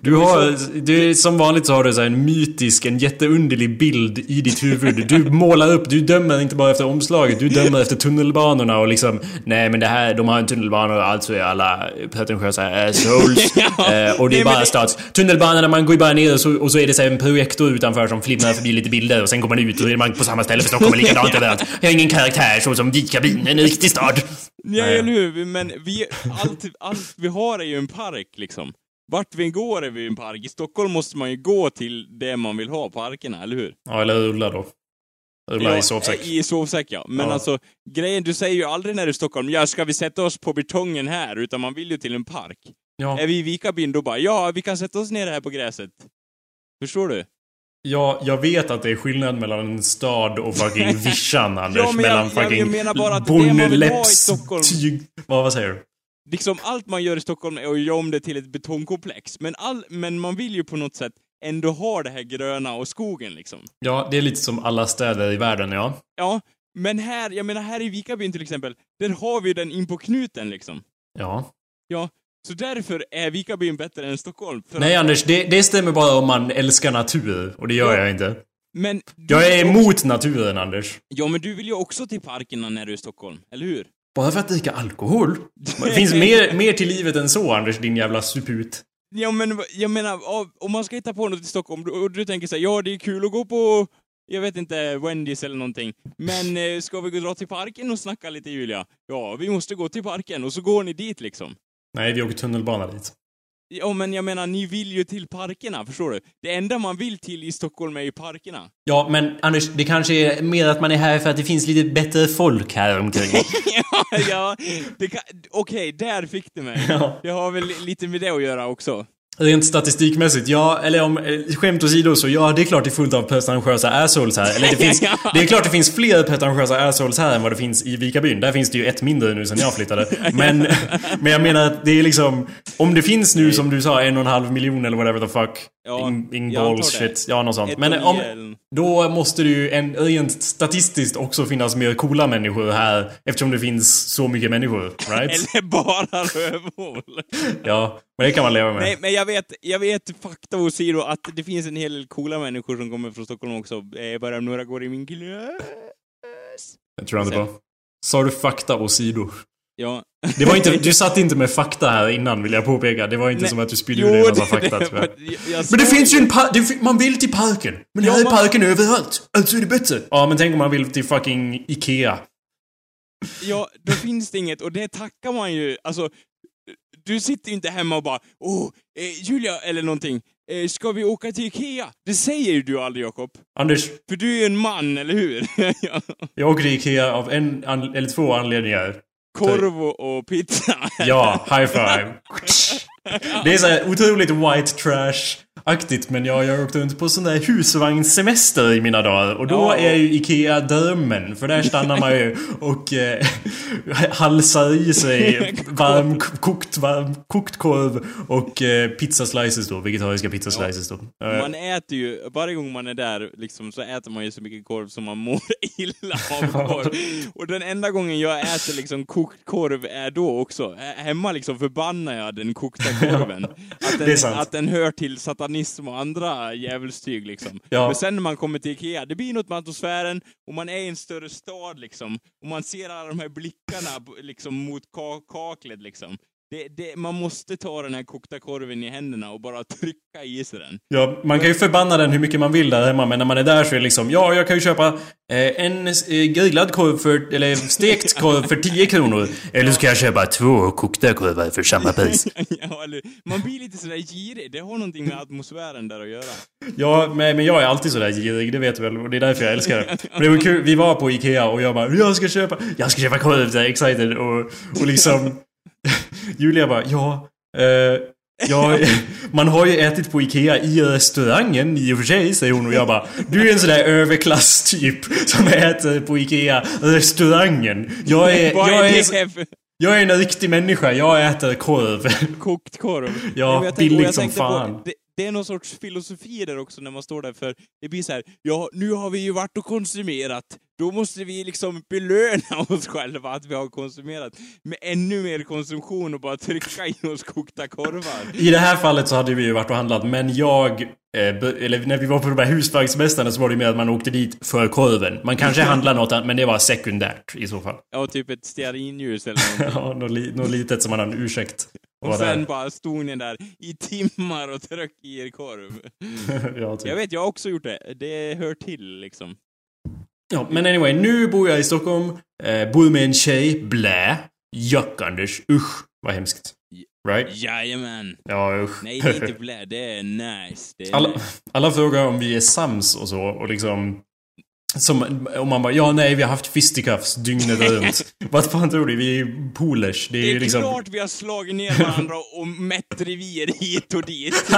Du har, du, som vanligt så har du så en mytisk, en jätteunderlig bild i ditt huvud. Du målar upp, du dömer inte bara efter omslaget, du dömer efter tunnelbanorna och liksom Nej men det här, de har en tunnelbana och alltså är alla pretentiösa assholes. *laughs* ja, eh, och det är bara stats... Tunnelbanorna, man går ju bara ner och så, och så är det så en projektor utanför som flimrar förbi lite bilder och sen går man ut och är man på samma ställe för Stockholm är likadant *laughs* överallt. Jag har ingen karaktär så som Vitkabin, en riktig stad. Ja, eller hur? Men vi, allt, allt vi har är ju en park liksom. Vart vi än går är vi en park. I Stockholm måste man ju gå till det man vill ha, parkerna, eller hur? Ja, eller Ulla då. Ulla ja, i sovsäck. I sovsäck, ja. Men ja. alltså, grejen, du säger ju aldrig när du är i Stockholm, ja, ska vi sätta oss på betongen här? Utan man vill ju till en park. Ja. Är vi i Vikabyn, då bara, ja, vi kan sätta oss ner här på gräset. Förstår du? Ja, jag vet att det är skillnad mellan en stad och fucking *laughs* vischan, Anders. ja, men mellan jag, fucking jag menar bara att det man vill ha i Stockholm... Tyg... Vad, vad säger du? Liksom allt man gör i Stockholm är att göra om det till ett betongkomplex. Men, all, men man vill ju på något sätt ändå ha det här gröna och skogen liksom. Ja, det är lite som alla städer i världen, ja. Ja, men här, jag menar här i Vikabyn till exempel, där har vi den in på knuten liksom. Ja. Ja, så därför är Vikabyn bättre än Stockholm. Nej att... Anders, det, det stämmer bara om man älskar natur. Och det gör ja. jag inte. Men... Jag är emot naturen, Anders. Ja, men du vill ju också till parkerna när du är i Stockholm, eller hur? Bara för att dricka alkohol? Det finns mer, mer till livet än så, Anders, din jävla suput. Ja men, jag menar, om man ska hitta på något i Stockholm och du tänker såhär, ja det är kul att gå på, jag vet inte, Wendys eller någonting. Men eh, ska vi gå dra till parken och snacka lite Julia? Ja, vi måste gå till parken och så går ni dit liksom. Nej, vi åker tunnelbana dit. Ja, men jag menar, ni vill ju till parkerna, förstår du? Det enda man vill till i Stockholm är ju parkerna. Ja, men Anders, det kanske är mer att man är här för att det finns lite bättre folk här omkring. *laughs* ja, ja, okej, okay, där fick du mig. Ja. Det har väl lite med det att göra också. Rent statistikmässigt, ja, eller om eh, skämt åsido så ja, det är klart det är fullt av pretentiösa assholes här. Eller det *laughs* finns, det är klart det finns fler pretentiösa assholes här än vad det finns i Vikabyn. Där finns det ju ett mindre nu sen jag flyttade. *laughs* Men, men jag menar att det är liksom, om det finns nu som du sa en och en halv miljon eller whatever the fuck. Ja, in, in balls shit. Ja, något sånt. Men om, då måste det ju en, rent statistiskt också finnas mer coola människor här eftersom det finns så mycket människor, right? *laughs* Eller bara rövhål. *laughs* ja, men det kan man leva med. Nej, men jag vet, jag vet fakta åsido att det finns en hel del coola människor som kommer från Stockholm också. Eh, bara några går i min klass. Jag tror inte på. Sa du fakta åsido? Ja. Det var inte, du *laughs* satt inte med fakta här innan vill jag påpeka. Det var inte Nej. som att du spydde ur dig en massa fakta *laughs* det, jag, jag Men det finns ju en park, man vill till parken. Men ja, här är man... parken överallt. Alltså är det bättre. Ja men tänk om man vill till fucking Ikea. Ja, då finns det inget och det tackar man ju, alltså du sitter ju inte hemma och bara Åh, eh, Julia, eller någonting. Eh, ska vi åka till Ikea? Det säger ju du aldrig, Jakob. Anders. För du är ju en man, eller hur? *laughs* ja. Jag åker till Ikea av en, eller två anledningar. Korv och pizza. ja, high five. *laughs* Det är så här otroligt white trash aktigt men jag har åkt runt på sån där husvagnssemester i mina dagar och då är ju IKEA drömmen för där stannar man ju och eh, halsar i sig varm, kokt, varm, kokt korv och eh, pizza slices då, vegetariska pizza slices då. Ja. Man äter ju, varje gång man är där liksom så äter man ju så mycket korv som man mår *laughs* illa av korv. och den enda gången jag äter liksom kokt korv är då också. Hemma liksom förbannar jag den kokta korven. *laughs* Att den, att den hör till satanism och andra djävulstyg liksom. Ja. Men sen när man kommer till Ikea, det blir något med atmosfären och man är i en större stad liksom. Och man ser alla de här blickarna liksom mot kaklet liksom. Det, det, man måste ta den här kokta korven i händerna och bara trycka i sig den. Ja, man kan ju förbanna den hur mycket man vill där hemma, men när man är där så är det liksom, ja, jag kan ju köpa eh, en eh, grillad korv för, eller stekt korv för 10 kronor. Eller så kan jag köpa två kokta korvar för samma pris. *laughs* ja, eller, man blir lite sådär girig. Det har någonting med atmosfären där att göra. Ja, men, men jag är alltid sådär girig, det vet du väl? Och det är därför jag älskar det. Men det var kul, vi var på Ikea och jag bara, jag ska köpa, jag ska köpa korv, så excited och, och liksom *laughs* Julia bara, ja... Eh, ja, *laughs* man har ju ätit på Ikea i restaurangen i och för sig, säger hon och jag bara Du är en sån där överklass-typ som äter på Ikea restaurangen. Jag är... jag är jag är en riktig människa, jag äter korv. Kokt korv. Ja, billigt som fan. Det, det är någon sorts filosofi där också när man står där för det blir så här, ja, nu har vi ju varit och konsumerat, då måste vi liksom belöna *laughs* oss själva att vi har konsumerat med ännu mer konsumtion och bara trycka i oss kokta korvar. I det här fallet så hade vi ju varit och handlat, men jag... Eh, eller när vi var på de här husvagnsmästarna så var det ju mer att man åkte dit för korven. Man kanske *laughs* handlade något annat, men det var sekundärt i så fall. Ja, typ ett stearinljus eller *laughs* någonting. Ja, något, li- något litet som man har en ursäkt. Och Var sen där. bara stod ni där i timmar och tryck i er korv. *laughs* ja, typ. Jag vet, jag har också gjort det. Det hör till liksom. ja, men anyway, nu bor jag i Stockholm. Eh, bor med en tjej. Blä. Jack-Anders. Usch, vad hemskt. Right? Jajamän. Ja, usch. Nej, det är inte *laughs* blä. Det är nice. Det är alla, alla frågar om vi är sams och så och liksom... Som, om man bara, ja nej vi har haft fisticuffs dygnet runt. *laughs* Vad fan tror du? Vi är polers. Det är, Det är ju liksom... klart vi har slagit ner varandra och mätt revir hit och dit. *laughs*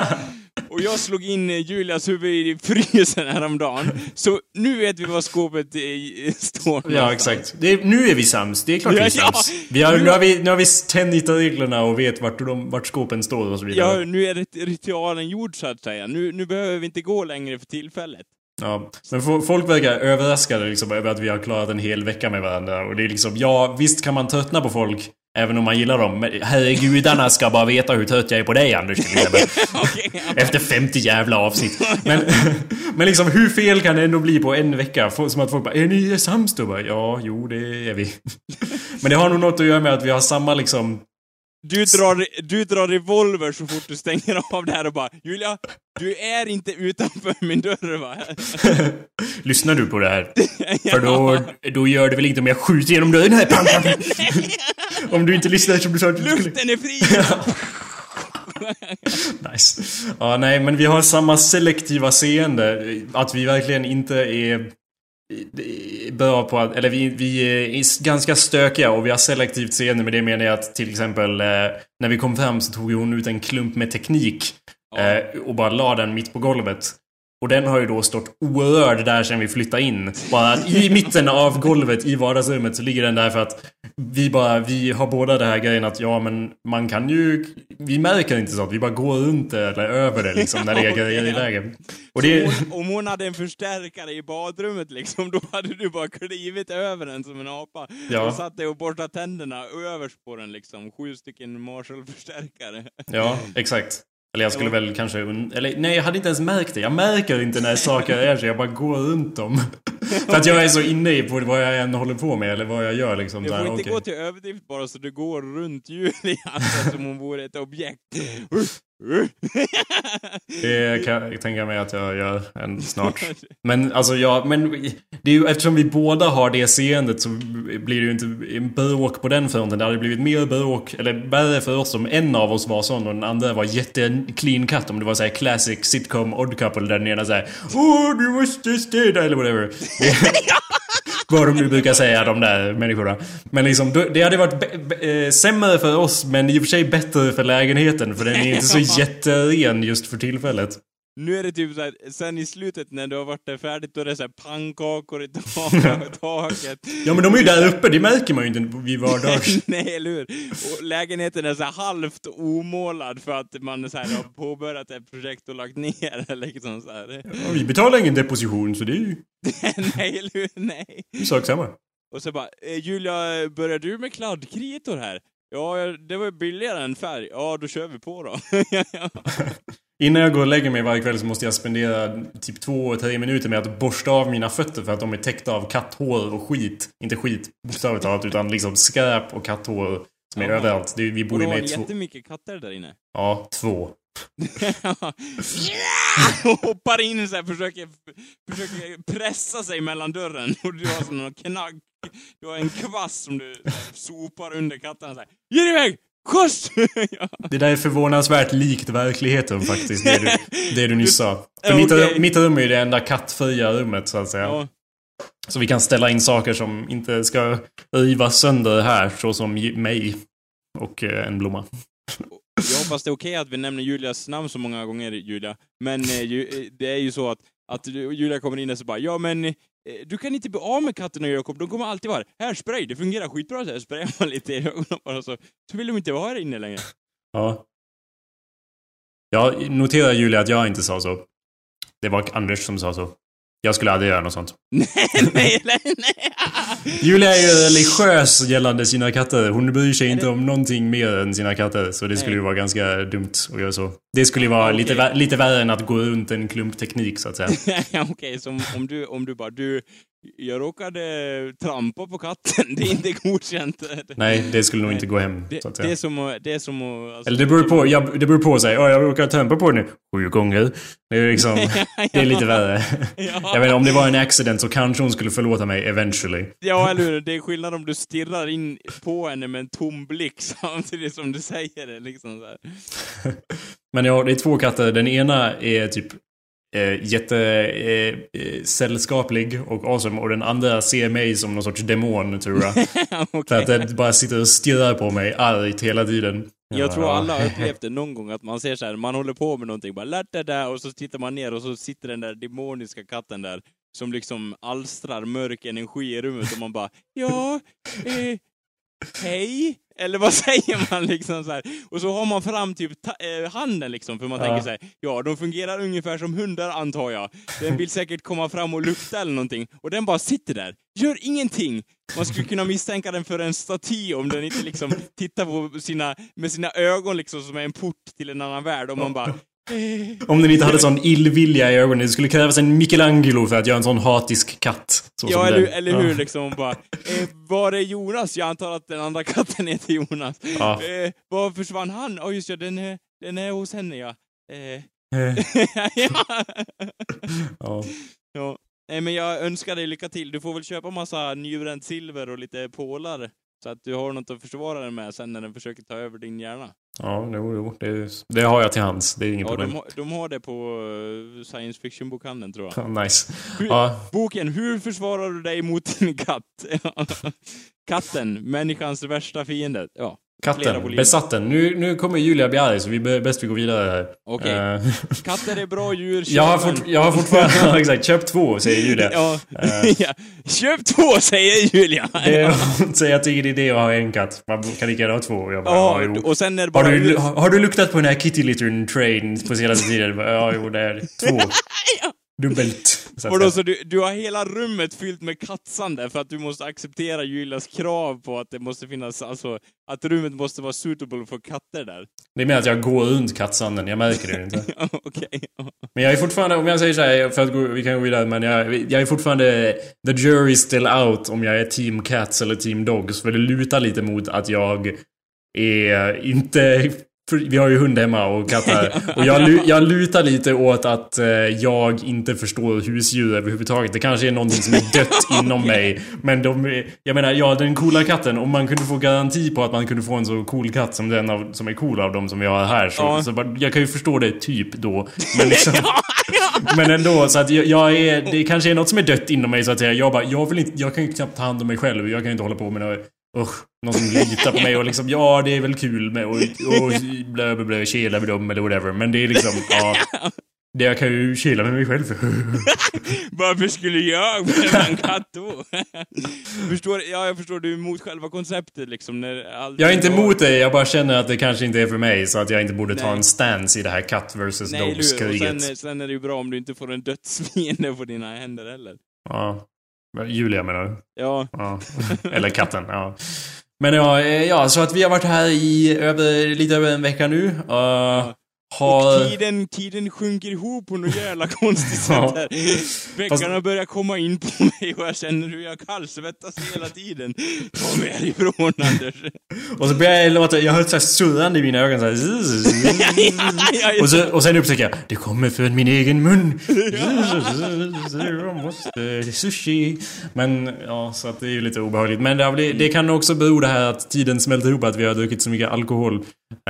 Och jag slog in Julias huvud i frysen häromdagen. Så nu vet vi var skåpet står Ja, exakt. Det är, nu är vi sams. Det är klart vi är Ja, ja. sams. Vi har, nu, har vi, nu har vi tänjt reglerna och vet vart, de, vart skåpen står och så vidare. Ja, nu är ritualen gjord så att säga. Nu, nu behöver vi inte gå längre för tillfället. Ja, men fo- folk verkar överraskade liksom över att vi har klarat en hel vecka med varandra. Och det är liksom, ja visst kan man tröttna på folk även om man gillar dem. Men herregudarna ska bara veta hur trött jag är på dig Anders till exempel. *laughs* Efter 50 jävla avsnitt. Men, *laughs* men liksom hur fel kan det ändå bli på en vecka? Som att folk bara, är ni sams då? Ja, jo det är vi. *laughs* Men det har nog något att göra med att vi har samma liksom Du drar, du drar revolver så fort du stänger av det här och bara Julia, du är inte utanför min dörr va? *laughs* Lyssnar du på det här? *laughs* För då, då gör det väl inte om jag skjuter genom dörren här? Pang, pang. *laughs* Om du inte lyssnar som du sa att du skulle... Luften är fri! Nice. Ja, nej, men vi har samma selektiva seende. Att vi verkligen inte är bra på att, eller vi, vi är ganska stökiga och vi har selektivt seende med det menar jag att till exempel eh, när vi kom fram så tog hon ut en klump med teknik eh, och bara la den mitt på golvet. Och den har ju då stått orörd där sen vi flyttade in. Bara att i mitten av golvet i vardagsrummet så ligger den där för att vi bara, vi har båda det här grejen att ja men man kan ju, vi märker inte sånt. Vi bara går runt det eller över det liksom när det är grejer i vägen. Och det, Om hon, om hon hade en förstärkare i badrummet liksom, då hade du bara klivit över den som en apa. Ja. Och satt dig och borstade tänderna överst på den liksom. Sju stycken Marshall-förstärkare. Ja, exakt. Eller jag skulle väl kanske... Eller nej, jag hade inte ens märkt det. Jag märker inte när saker är så. Jag bara går runt dem. För att jag är så inne i på vad jag än håller på med eller vad jag gör liksom. Du får inte okej. gå till överdrift bara så du går runt Julia som om hon vore ett objekt. Det kan jag tänka mig att jag gör en snart. *laughs* Men alltså ja, men det är ju eftersom vi båda har det seendet så blir det ju inte en bråk på den fronten. Det hade blivit mer bråk, eller värre för oss om en av oss var sån och den andra var jätte clean cut. Om det var såhär classic sitcom odd couple där den ena såhär Åh, du måste städa eller whatever. Vad de nu brukar säga de där människorna. Men liksom, det hade varit eh, sämre för oss men i och för sig bättre för lägenheten för den är inte så *laughs* jätteren just för tillfället. Nu är det typ såhär, sen i slutet när du har varit där färdigt, då är det såhär pannkakor i tak- *laughs* taket. Ja men de är ju där uppe, det märker man ju inte vid vardags. *laughs* Nej, eller hur? Och lägenheten är så här halvt omålad för att man så här har påbörjat ett projekt och lagt ner *laughs* liksom så här. Ja, vi betalar ingen deposition så det är ju Nej, eller hur? Nej. sak samma. Och så bara, eh, Julia, börjar du med kladdkritor här? Ja, det var ju billigare än färg. Ja, då kör vi på då. Innan jag går och lägger mig varje kväll så måste jag spendera typ två, tre minuter med att borsta av mina fötter för att de är täckta av katthår och skit. Inte skit bokstavligt talat utan liksom skräp och katthår som är Jaha. överallt. Det vi bor ju med två... jättemycket katter där inne. *laughs* Ja, två. och *laughs* hoppar in så här, försöker, försöker pressa sig mellan dörren och du har sån knack. Du har en kvast som du sopar under katterna så här. Ge dig iväg! Skjuts! *laughs* ja. Det där är förvånansvärt likt verkligheten faktiskt, det du, *laughs* det du nyss sa. För Ja, mitt, okej. mitt rum är ju det enda kattfria rummet så att säga. Ja. Så vi kan ställa in saker som inte ska rivas sönder här, såsom mig. Och eh, en blomma. Jag hoppas det är okej att vi nämner Julias namn så många gånger, Julia. Men eh, eh, det är ju så att, att Julia kommer in och så bara ja men Eh, du kan inte bli av med katterna Jakob, de kommer alltid vara här. Spray, det fungerar skitbra så här. Sprayar *laughs* man lite i ögonen bara så, så vill de inte vara här inne längre. Ja. Jag noterar Julia att jag inte sa så. Det var Anders som sa så. Jag skulle aldrig göra något sånt. *laughs* nej, nej, nej. Julia är ju religiös gällande sina katter. Hon bryr sig inte om någonting mer än sina katter. Så det skulle ju vara ganska dumt att göra så. Det skulle ju vara Okej. lite, lite värre än att gå runt en klumpteknik så att säga. *laughs* Okej, så om, om, du, om du bara, du, jag råkade trampa på katten, *laughs* det är inte godkänt. Nej, det skulle nog inte gå hem Det, så att det är som att, det är som att... Alltså, Eller det beror på, jag, det beror på sig. Ja, jag råkar trampa på den sju gånger. Det är liksom, *laughs* det är lite värre. *laughs* Ja. Jag vet om det var en accident så kanske hon skulle förlåta mig eventually. Ja, eller hur? Det är skillnad om du stirrar in på henne med en tom blick samtidigt som du säger det. Liksom så. Men ja, det är två katter. Den ena är typ eh, jätte eh, eh, sällskaplig och awesome och den andra ser mig som någon sorts demon tror jag. *laughs* För Okej. att den bara sitter och stirrar på mig argt hela tiden. Jag tror alla har upplevt det någon gång, att man ser så här, man håller på med någonting, bara lärt det där, och så tittar man ner och så sitter den där demoniska katten där, som liksom alstrar mörk energi i rummet och man bara, ja, eh, hej? Eller vad *laughs* säger man liksom så här? Och så har man fram typ eh, handen liksom, för man Ja. tänker så här, ja, de fungerar ungefär som hundar antar jag. Den vill säkert komma fram och lukta eller någonting, och den bara sitter där, gör ingenting. Man skulle kunna misstänka den för en staty om den inte liksom tittar på sina, med sina ögon liksom som är en port till en annan värld och man bara Om den inte hade sån illvilja i ögonen. Det skulle krävas en Michelangelo för att göra en sån hatisk katt. Så Ja, eller, eller hur Ja. liksom bara, eh, var är Jonas? Jag antar att den andra katten heter Jonas. Ja. Eh, var försvann han? Ja, just ja, den är, den är hos henne ja. Eh, Eh, *laughs* ja. ja. ja. Nej, men jag önskar dig lycka till. Du får väl köpa massa nybränt silver och lite pålar. Så att du har något att försvara den med sen när den försöker ta över din hjärna. Ja, jo, jo. Det, det har jag till hands. Det är inget Ja, problem. de, har- de har det på eh, science fiction-bokhandeln tror jag. *laughs* nice. Ja, Boken, hur försvarar du dig mot din *laughs* katt? *laughs* Katten, människans värsta fiende. Ja, katten. Besatten. Nu, nu kommer Julia bli arg så vi bäst vi går vidare här. okej. Eh, *laughs* Katter är bra djur, jag, har fort, jag har fortfarande... *laughs* *laughs* ja, exakt. Köp två, säger Julia. Ja. Eh. ja. Köp två, säger Julia. Säger att det är ingen idé att ha en katt. Man kan lika gärna ha två. Jag bara, Ja, ja, och sen är det bara... Har du, har, har du luktat på den här kitty littern train på senaste tiden? Ja, jo, det är två. Dubbelt. Så att Och då säga. så du, du har hela rummet fyllt med katsande för att du måste acceptera Julias krav på att det måste finnas, alltså, att rummet måste vara suitable för katter där. Det är mer att jag går runt kattsanden. Jag märker det inte. *laughs* Ja, Okej. Men jag är fortfarande, om jag säger så här, för att gå, vi kan gå vidare, men jag, jag är fortfarande the jury is still out om jag är team cats eller team dogs. För det lutar lite mot att jag är inte... Vi har ju hund hemma och katter. *laughs* Och jag, jag lutar lite åt att eh, jag inte förstår husdjur överhuvudtaget. Det kanske är någonting som är dött *laughs* inom mig. Men de, jag menar, ja den coola katten. Om man kunde få garanti på att man kunde få en så cool katt som den av, som är cool av dem som vi har här. Så, Ja. så jag kan ju förstå det typ då. Men liksom, *laughs* men ändå, så att jag, jag är... Det kanske är något som är dött inom mig så att säga. Jag bara, jag vill inte... Jag kan ju knappt ta hand om mig själv. Jag kan ju inte hålla på med något... Usch, någon som litar på mig och liksom, ja det är väl kul med och, och blö, blö, blö, kela med dem eller whatever. Men det är liksom, ja. Det jag kan ju kela med mig själv. Varför skulle jag behöva en katt då? förstår, ja, jag förstår, du är emot själva konceptet liksom. När Jag är inte emot det, jag bara känner att det kanske inte är för mig. Så att jag inte borde ta Nej. en stance i det här katt versus dogs-kriget. sen, sen är det ju bra om du inte får en dödsfiende på dina händer heller. Ja. Julia menar du? Ja, Ja. *laughs* Eller katten, ja. Men ja, eh, ja, så att vi har varit här i över, lite över en vecka nu. Uh, har... och tiden, tiden sjunker ihop på något jävla *laughs* konstigt sätt här. Veckorna börjar komma in på mig och jag känner hur jag kallsvettas hela tiden. Mig härifrån Anders. Och så börjar jag låta, jag hör ett så här surrande i mina ögon så här. *laughs* och, så, och sen upptäcker jag, det kommer från min egen mun. Jag *laughs* måste, sushi. Men ja, så att det är ju lite obehagligt. Men det, har det kan också bero det här att tiden smälter ihop, att vi har druckit så mycket alkohol.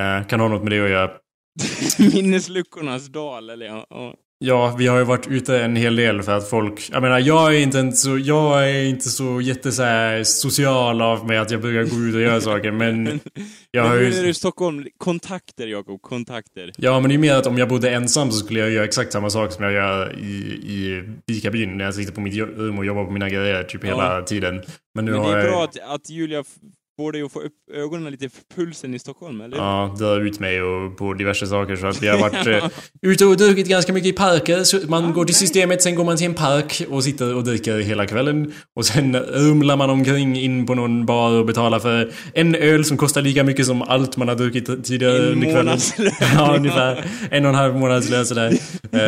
Eh, kan ha något med det att göra. *laughs* Minnesluckornas dal, eller ja. ja. Ja, vi har ju varit ute en hel del för att folk... Jag menar, jag är inte så... Jag är inte så jätte så här, social av mig att jag brukar gå ut och göra saker, men... *laughs* Jag har Men nu är du ju... i Stockholm, kontakter Jakob, kontakter. Ja, men det är mer att om jag bodde ensam så skulle jag göra exakt samma sak som jag gör i, i Vikabyn när jag sitter på mitt rum och jobbar på mina grejer typ hela tiden. Men nu Men det har är jag... bra att, att Julia får dig att få upp ögonen lite för pulsen i Stockholm, eller? Ja, dör ut mig och på diverse saker så att vi har varit *laughs* eh, ute och druckit ganska mycket i parker. Så man Ja, går till nej. systemet, sen går man till en park och sitter och dricker hela kvällen. Och sen rumlar man omkring in på någon bar och betalar för en öl som kostar lika mycket som allt man har druckit tidigare En under kvällen. *laughs* Ja, ungefär. En och en halv månadslön sådär. *laughs* Eh,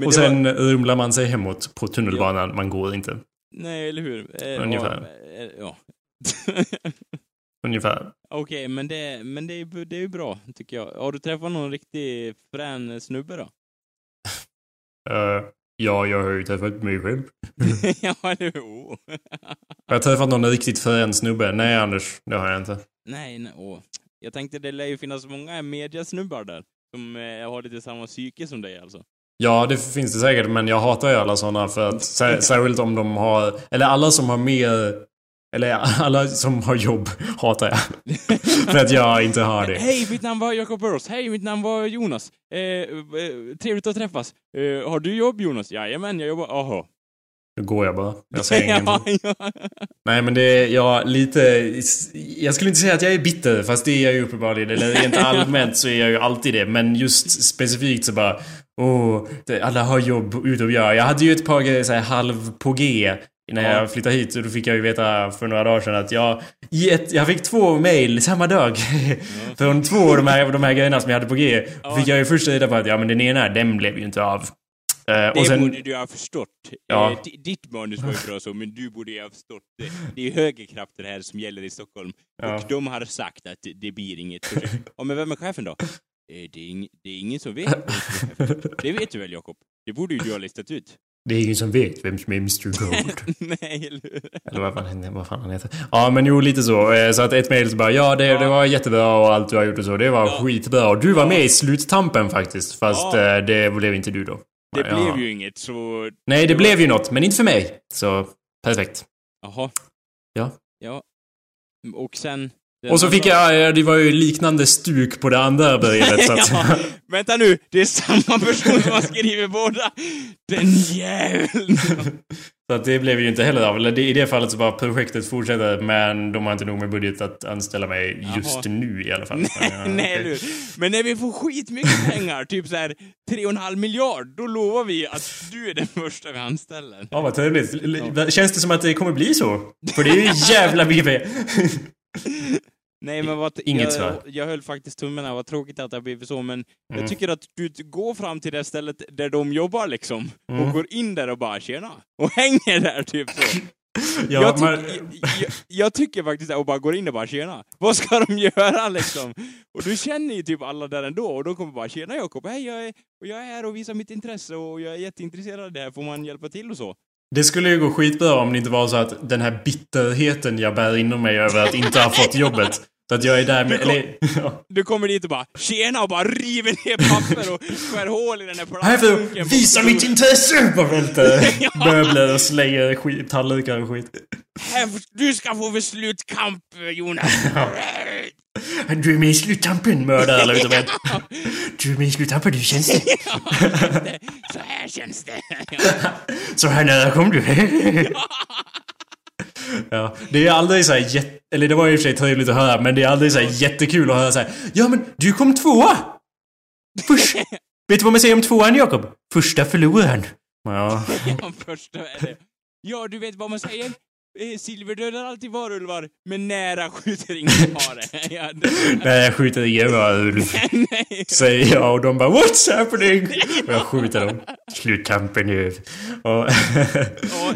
det och sen rumlar man sig hemåt på tunnelbanan. Man går inte. Nej, eller hur? Eh, Ungefär. Ja. ja. *laughs* Ungefär. Okej, men, det, men det, är, det är ju bra, tycker jag. Har du träffat någon riktig frän snubbe då? *laughs* Eh, ja, jag har ju träffat mig själv. *laughs* ja, hur? Har jag träffat någon riktigt frän snubbe? Nej, Anders. Det har jag inte. nej, nej, åh. Jag tänkte det lär ju finnas många mediasnubbar där. Som eh, har lite samma psyke som dig alltså. Ja, det finns det säkert, men jag hatar ju alla sådana för att sär, särskilt om de har... Eller alla som har mer... Eller *laughs* alla som har jobb hatar jag. *laughs* för att jag inte har det. Hej, mitt namn var Jacob Burrows. Hej, mitt namn var Jonas. Eh, eh, trevligt att träffas. Eh, har du jobb Jonas? Jajamän, jag jobbar. Aha. Nu går jag bara. Jag säger *laughs* ingenting. ja, ja. Nej, men det är jag lite... Jag skulle inte säga att jag är bitter, fast det är jag ju uppenbarligen. Eller rent allmänt så är jag ju alltid det. Men just specifikt så bara... Åh, det, alla har jobb utom jag. Jag hade ju ett par grejer så här halv på G när Ja. jag flyttade hit. Och då fick jag ju veta för några dagar sedan att jag... Ett, jag fick två mail samma dag. *laughs* Från två av de här, de här grejerna som jag hade på G. Ja. Fick jag ju först reda på att ja men den ena, den blev ju inte av. Eh, Det sen, borde du ha förstått. Ja. Di- ditt manus var ju bra så, men du borde ju ha förstått det. Det är högerkrafter här som gäller i Stockholm. Ja. Och de har sagt att det- blir inget projekt. *laughs* Ja, men vem är chefen då? Eh, Det är, ing- det är ingen som vet. *laughs* Det vet du väl, Jakob? Det borde ju du ha listat ut. Det är ingen som vet vem som är Mr Gold. *laughs* Nej, eller hur? Eller vad fan, vad fan han heter. Ja men jo lite så. Eh, Så att ett mail så bara ja det, det var jättebra och allt du har gjort och så. Det var Ja. skitbra. Och du var med i sluttampen faktiskt. Fast Ja. eh, det blev inte du då. Det Ja. blev ju inget, så... Nej det blev ju något men inte för mig. Så perfekt. Jaha. Ja. Ja. Och sen... Och så fick jag, det var ju liknande stuk på det andra brevet så *laughs* att... ja, vänta nu, det är samma person som har skrivit båda! Den jäveln! *laughs* Så att det blev ju inte heller av. Eller i det fallet så bara projektet fortsätter men de har inte nog med budget att anställa mig just Jaha. nu i alla fall. *laughs* Nej, Ja, nej du. Men när vi får skitmycket pengar, typ så här 3,5 miljard, då lovar vi att du är den första vi anställer. Ja, vad trevligt. Känns det som att det kommer bli så? För det är ju jävla mycket pengar. Nej men vad... Inget jag, svar. jag höll faktiskt tummarna, vad tråkigt att det har blivit så, men Mm. jag tycker att du går fram till det stället där de jobbar liksom, Mm. och går in där och bara tjena, och *laughs* hänger där typ så. Ja, jag, tyck, men- jag, jag, tycker faktiskt och bara går in och bara tjena. Vad ska de *laughs* göra liksom? Och du känner ju typ alla där ändå, och de kommer bara tjena Jakob, hej jag är, och jag är här och visar mitt intresse och jag är jätteintresserad av det här, får man hjälpa till och så? Det skulle ju gå skitbra om det inte var så att den här bitterheten jag bär inom mig över att inte ha fått jobbet. Så att jag är där med... Du kom- Eller, *laughs* ja. Du kommer dit och bara tjena och bara river ner papper och skär hål i den plastbunken. att visa mitt intresse! Bara välter möbler och *laughs* slänger skit, tallrikar och skit. Du ska få för slutkamp Jonas. *laughs* Du är med i sluttampen, mördare alla utom. Du är med i sluttampen, hur känns det? Så här känns det. Så här nära kom du. Ja, det är aldrig så här jätte... Eller det var i och för sig trevligt att höra, men det är aldrig så här jättekul att höra så här. Ja men, du kom tvåa! Först... *laughs* Vet du vad man säger om tvåan, Jakob? Första förloraren. *laughs* Ja. Ja, första är det. Ja, du vet vad man säger? Eh, Silver dödar alltid varulvar, men nära skjuter ingen *laughs* hare. *laughs* Ja, det... Nej, jag skjuter ingen varulv. *laughs* Nej. Säger jag och de bara What's happening? Och jag skjuter dem. Slutkampen över. Och...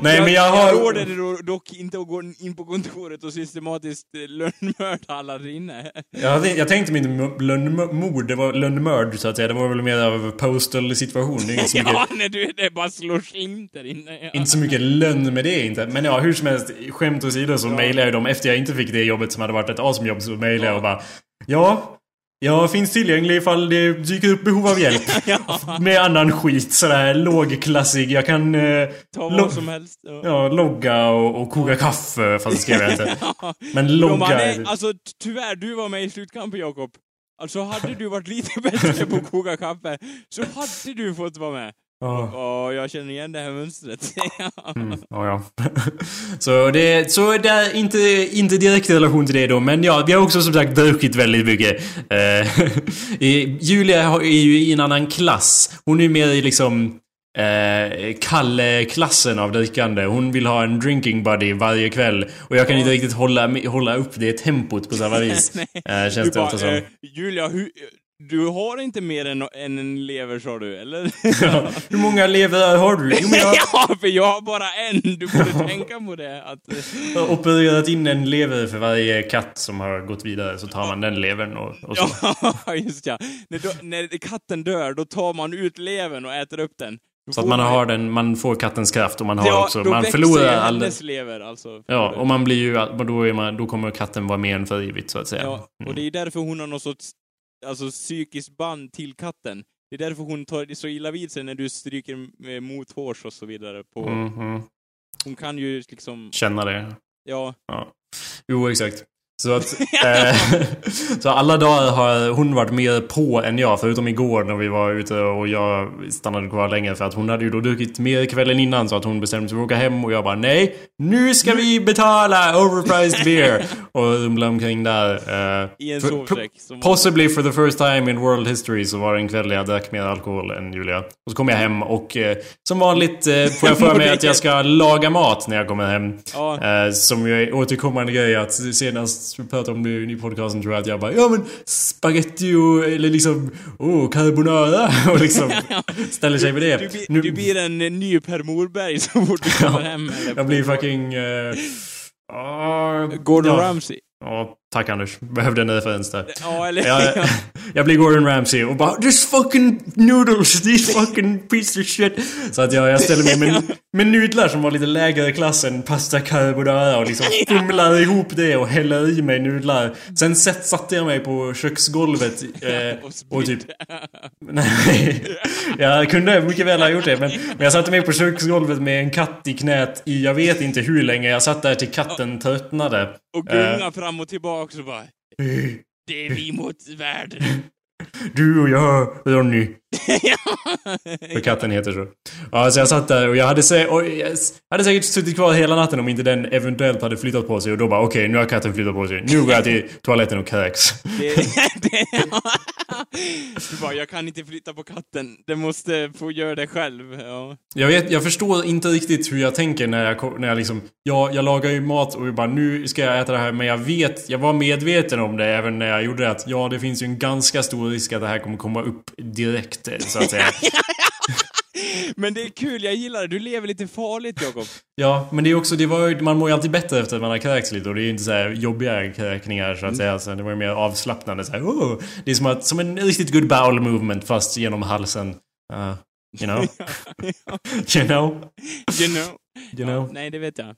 Nej men jag har... Jag råder dock inte att gå in på kontoret och systematiskt eh, lönnmörda alla där inne. Jag, jag tänkte mig inte lönnmord, det var lönnmörd så att säga. Det var väl mer av postal situation. Det är inte så mycket, Ja, när du det bara slår in där inne. Ja. inte så mycket lönn med det inte. Men ja, hur som helst, skämt åsido så mejlade jag dem efter jag inte fick det jobbet som hade varit ett asumjobb så mejlade jag och bara Ja, jag finns tillgänglig ifall det dyker upp behov av hjälp. *laughs* Ja, Med annan skit, sådär lågklassig. Jag kan eh, ta vad som helst. Ja. ja, logga och, och koka kaffe, fast det skrev jag inte. *laughs* Men De bara, logga... nej, alltså tyvärr, du var med i slutkampen Jakob. Alltså hade du varit lite *laughs* bättre på att koka kaffe, så hade du fått vara med. Ja. Jag känner igen det här mönstret. *laughs* Mm, ja, ja. *laughs* så det, så det är inte, inte direkt i relation till det då, men ja, vi har också som sagt druckit väldigt mycket. Eh, *laughs* Julia är ju i en annan klass. Hon är mer i liksom eh, Kalle-klassen av drickande. Hon vill ha en drinking buddy varje kväll. Och jag kan inte riktigt hålla, hålla upp det tempot på samma vis. Eh, känns Du det ofta som. bara, eh, Julia, hur, du har inte mer än, än en lever sa du, eller? Ja, Hur många lever har du? Jag *laughs* ja, för jag har bara en. Du borde *laughs* tänka på det. Att, eh, har opererat in en lever för varje katt som har gått vidare. Så tar man den levern och, och så. ja, *laughs* just ja. När, då, när katten dör, då tar man ut levern och äter upp den. Då Så att man har den, man får kattens kraft och man har ja, också, då man förlorar all... hennes lever alltså. Ja, och man blir ju, då, är man, då kommer katten vara med en för evigt så att säga. Ja, och det är därför hon har något sorts alltså, psykiskt band till katten. Det är därför hon tar så illa vid sig när du stryker med mothårs och så vidare. På, Mm, mm. Hon kan ju liksom, Känna det. ja, Ja. Jo, exakt. Så att... *laughs* eh, så alla dagar har hon varit mer på än jag, förutom igår när vi var ute och jag stannade kvar länge för att hon hade ju då druckit mer kvällen innan så att hon bestämde sig för att åka hem och jag bara nej, nu ska vi betala overpriced beer! *laughs* och rumla omkring där. eh, i en sovsäck. Som, Possibly for the first time in world history så var det en kväll jag drack mer alkohol än Julia. Och så kom jag hem och eh, som vanligt eh, får jag för mig att jag ska laga mat när jag kommer hem. Eh, som ju är återkommande grej att senast pratade om det i podcasten tror jag att jag bara Ja men spaghetti och eller liksom Oh carbonara *laughs* och liksom *laughs* ställer sig med det. du, Nu- du blir en eh, ny Per Morberg så fort du kommer hem. Eller jag blir fucking... eh, ah, Gordon ja. Ramsay. Ja, tack Anders. Behövde en referens där. Ja, eller Jag, *laughs* jag blir Gordon Ramsay och bara This fucking noodles, this *laughs* fucking piece of shit. Så att jag, jag ställer mig med, *laughs* med nudlar som var lite lägre klass än pasta carbonara och liksom fumlar ihop det och häller i mig nudlar. Sen sätt, satte jag mig på köksgolvet eh, och typ... Nej, jag kunde mycket väl ha gjort det men, men jag satte mig på köksgolvet med en katt i knät i jag vet inte hur länge. Jag satt där till katten tröttnade. Och gunga fram och tillbaka och bara Det är vi mot världen. Du och jag, Ronny. För katten heter så. Ja, så jag satt där och jag hade, sä och jag hade säkert suttit kvar hela natten om inte den eventuellt hade flyttat på sig och då bara okej, nu har katten flyttat på sig. Nu går jag till toaletten och kräks. Det, det, *laughs* du bara, jag kan inte flytta på katten. Den måste få göra det själv. Ja. Jag vet, jag förstår inte riktigt hur jag tänker när jag, när jag liksom... Ja, jag lagar ju mat och bara nu ska jag äta det här men jag vet, jag var medveten om det även när jag gjorde det att ja, det finns ju en ganska stor risk att det här kommer komma upp direkt så att säga. *laughs* Men det är kul, jag gillar det. Du lever lite farligt, Jakob. Ja, men det är också, det var man mår ju alltid bättre efter att man har kräkts lite och det är ju inte så här jobbiga kräkningar så att säga. Så det var ju mer avslappnande så här, oh. Det är som, att, som en riktigt good bowel movement fast genom halsen. Uh, you know? *laughs* *laughs* you know? You know? You know? Ja, nej, det vet jag.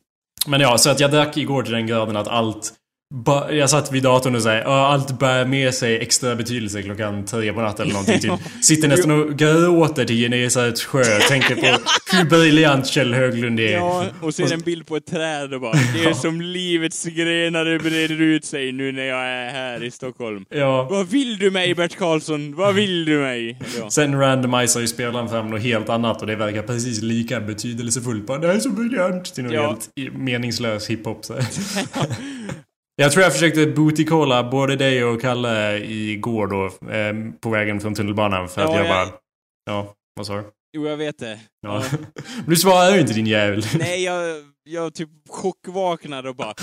Men ja, så att jag drack igår till den graden att allt ba- jag satt vid datorn och säger allt bär med sig extra betydelse klockan tre på natten eller någonting. Typ. *laughs* Sitter nästan och gråter till Genesarets sjö. Tänker på *laughs* hur briljant Kjell Höglund är. Ja, och ser en bild på ett träd och bara Det är som livets grenar breder ut sig nu när jag är här i Stockholm. Ja. Vad vill du mig, Bert Karlsson? Vad vill du mig? Ja. Sen randomiserar ju spelaren fram något helt annat och det verkar precis lika betydelsefullt. Bara, det här är så briljant! Till något Ja. helt meningslös hiphop. *laughs* Jag tror jag försökte booty-calla både dig och Kalle igår då. Eh, på vägen från tunnelbanan. För att Ja, jag jag- bara... Ja, vad sa du? Jo, jag vet det. Ja. *laughs* Men du svarar ju inte din jävel. Nej, jag, jag typ chockvaknade och bara...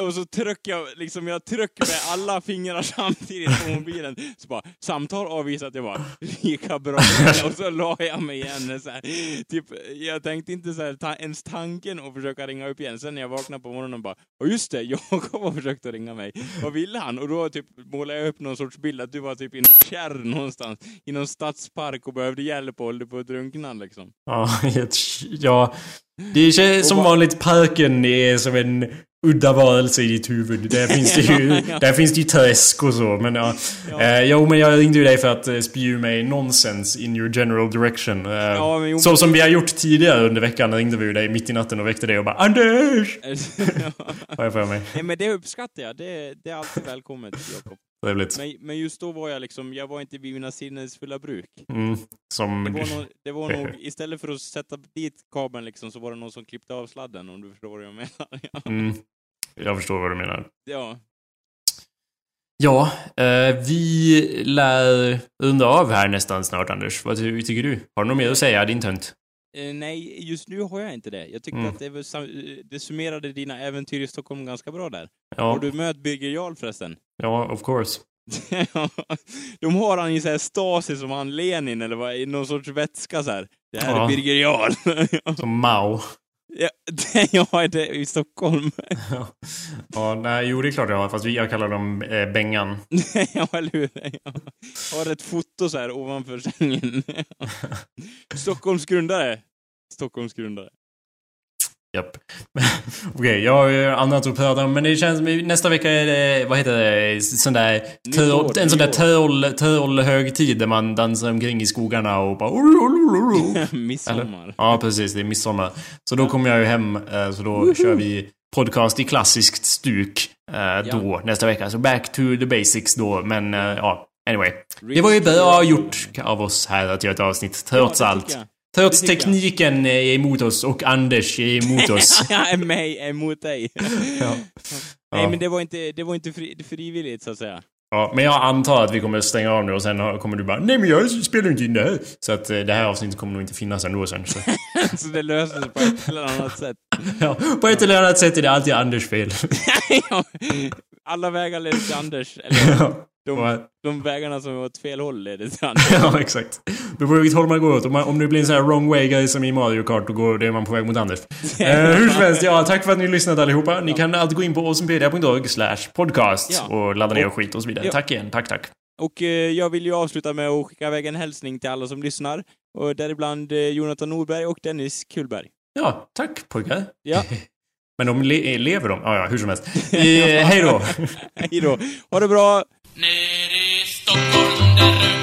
Och så tryckte jag, liksom jag tryckte med alla fingrar samtidigt på mobilen. Så bara, samtal avvisat. Jag bara, lika bra. Och så la jag mig igen. Så här, typ, jag tänkte inte så här, ta, ens tanken att försöka ringa upp igen. Sen när jag vaknade på morgonen bara, och just det, *laughs* Jakob har försökt att ringa mig. Vad ville han? Och då typ målade jag upp någon sorts bild att du var typ i någon kärr någonstans. I någon stadspark och behövde hjälp och höll på att drunkna liksom. Ja, *laughs* ja. Det känns som vanligt parken är som en udda varelse i ditt huvud. Där *laughs* finns det ju, Ja, ja. där finns det ju träsk och så. Men ja. Ja. Eh, jo, men jag ringde ju dig för att eh, spy mig nonsens in your general direction. Eh, Ja, men jo, så som vi har gjort tidigare under veckan ringde vi ju dig mitt i natten och väckte dig och bara Anders! *laughs* Har jag för mig. Nej men det uppskattar jag. Det, det är alltid välkommet, Jakob. Trevligt. Men, men just då var jag liksom, jag var inte vid mina sinnes fulla bruk. Mm, som... Det var, *laughs* nog, det var nog, *laughs* istället för att sätta dit kabeln liksom, så var det någon som klippte av sladden, om du förstår vad jag menar. *laughs* Mm, jag förstår vad du menar. ja. Ja, eh, vi lär runda av här nästan snart, Anders. Vad ty- tycker du? Har du något mer att säga, din tönt? Eh, nej, just nu har jag inte det. Jag tyckte Mm. att det, var, eh, det summerade dina äventyr i Stockholm ganska bra där. Ja, Har du mött Birger Jarl förresten? ja of course. *laughs* De har han i så här Stasi som han Lenin eller vad, i någon sorts vätska så här. Det här Ja. är Birger Jarl. Som Mao. Ja, det, ja, det är i Stockholm. Ja. *laughs* ja, nej, jo det är klart jag har, fast vi, jag kallar dem eh, Bengan. *laughs* ja, eller hur? Ja. Har ett foto så här ovanför sängen. *laughs* Stockholms grundare. Stockholms grundare. Japp. *laughs* Okej, jag har ju annat att prata om, men det känns som nästa vecka är det, vad heter det, sån där, år, en sån där tölhögtid där man dansar omkring i skogarna och bara... *laughs* Midsommar. Ja, precis. Det är midsommar. Så då kommer jag ju hem, eh, så då kör vi podcast i klassiskt stuk eh, då nästa vecka. Så back to the basics då, men eh, ja, anyway. Det var ju bra gjort av oss här att göra ett avsnitt, trots Ja, allt. Tycker jag. Trots det tycker jag. tekniken är emot oss och Anders *laughs* är emot oss. Är mig emot dig. *laughs* Ja. *laughs* Nej, Ja. men det var inte, det var inte fri, frivilligt, så att säga. Ja, men jag antar att vi kommer stänga av nu och sen kommer du bara Nej men jag spelar inte in det här. Så att eh, det här avsnittet kommer nog inte finnas ändå sen. Så. så det löste sig på ett eller annat sätt. ja, på ett eller annat sätt är det alltid Anders fel. Ja. Alla vägar leder till Anders. Eller ja. De, Och- de vägarna som är åt fel håll leder till Anders. ja, exakt. Det beror på vilket håll man går åt. Om, man, om det blir en sån här wrong way grej som i Mario Kart, då, går, då är man på väg mot Anders. *laughs* eh, hur som helst, ja, tack för att ni lyssnade allihopa. Ni kan alltid gå in på awesomepedia.org slash podcast Ja. och ladda ner och skit och så vidare. Ja. Tack igen, tack tack. Och eh, jag vill ju avsluta med att skicka iväg en hälsning till alla som lyssnar. Och däribland eh, Jonathan Norberg och Dennis Kullberg. Ja, tack pojkar. Ja, *laughs* Men de le- lever de? Ja, ja, hur som helst. *laughs* Eh, hej då. hej då. Ha det bra! Nere Stockholm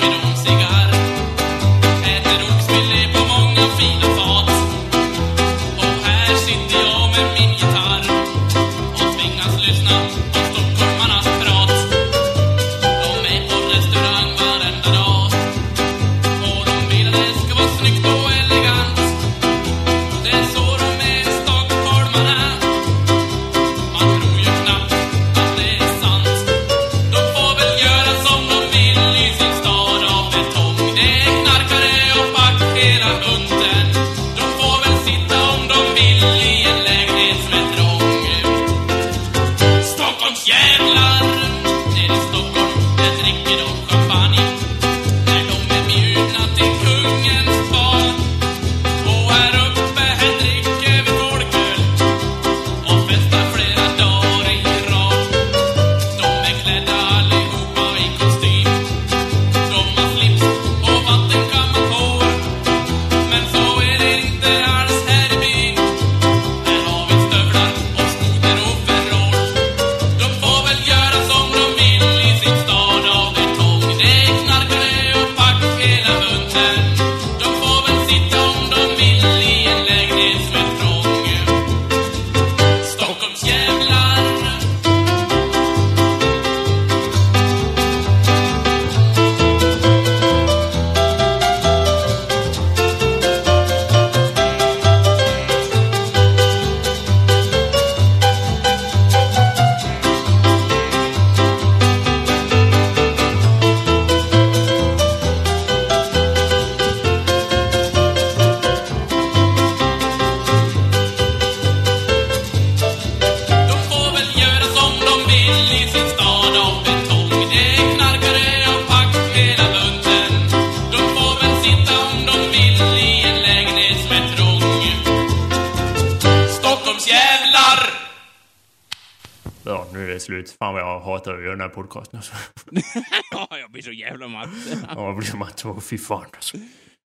här podcasten. Alltså. *laughs* Ja, jag blir så jävla matt. Ja, jag blir matt. Åh, fy fan alltså.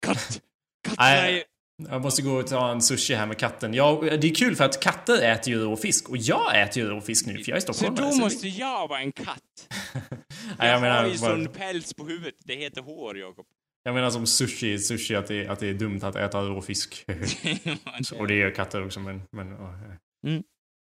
Katt. Katt. Nej. Jag måste gå och ta en sushi här med katten. Ja, det är kul för att katter äter ju rå fisk och jag äter ju rå fisk nu för jag är Så stockholmare. då så måste jag vara en katt. *laughs* Jag, jag, menar, har ju sån päls på huvudet. Det heter hår, Jakob. jag menar som sushi, sushi att det, att det är dumt att äta rå fisk. *laughs* och det gör katter också men... men ja. Mm.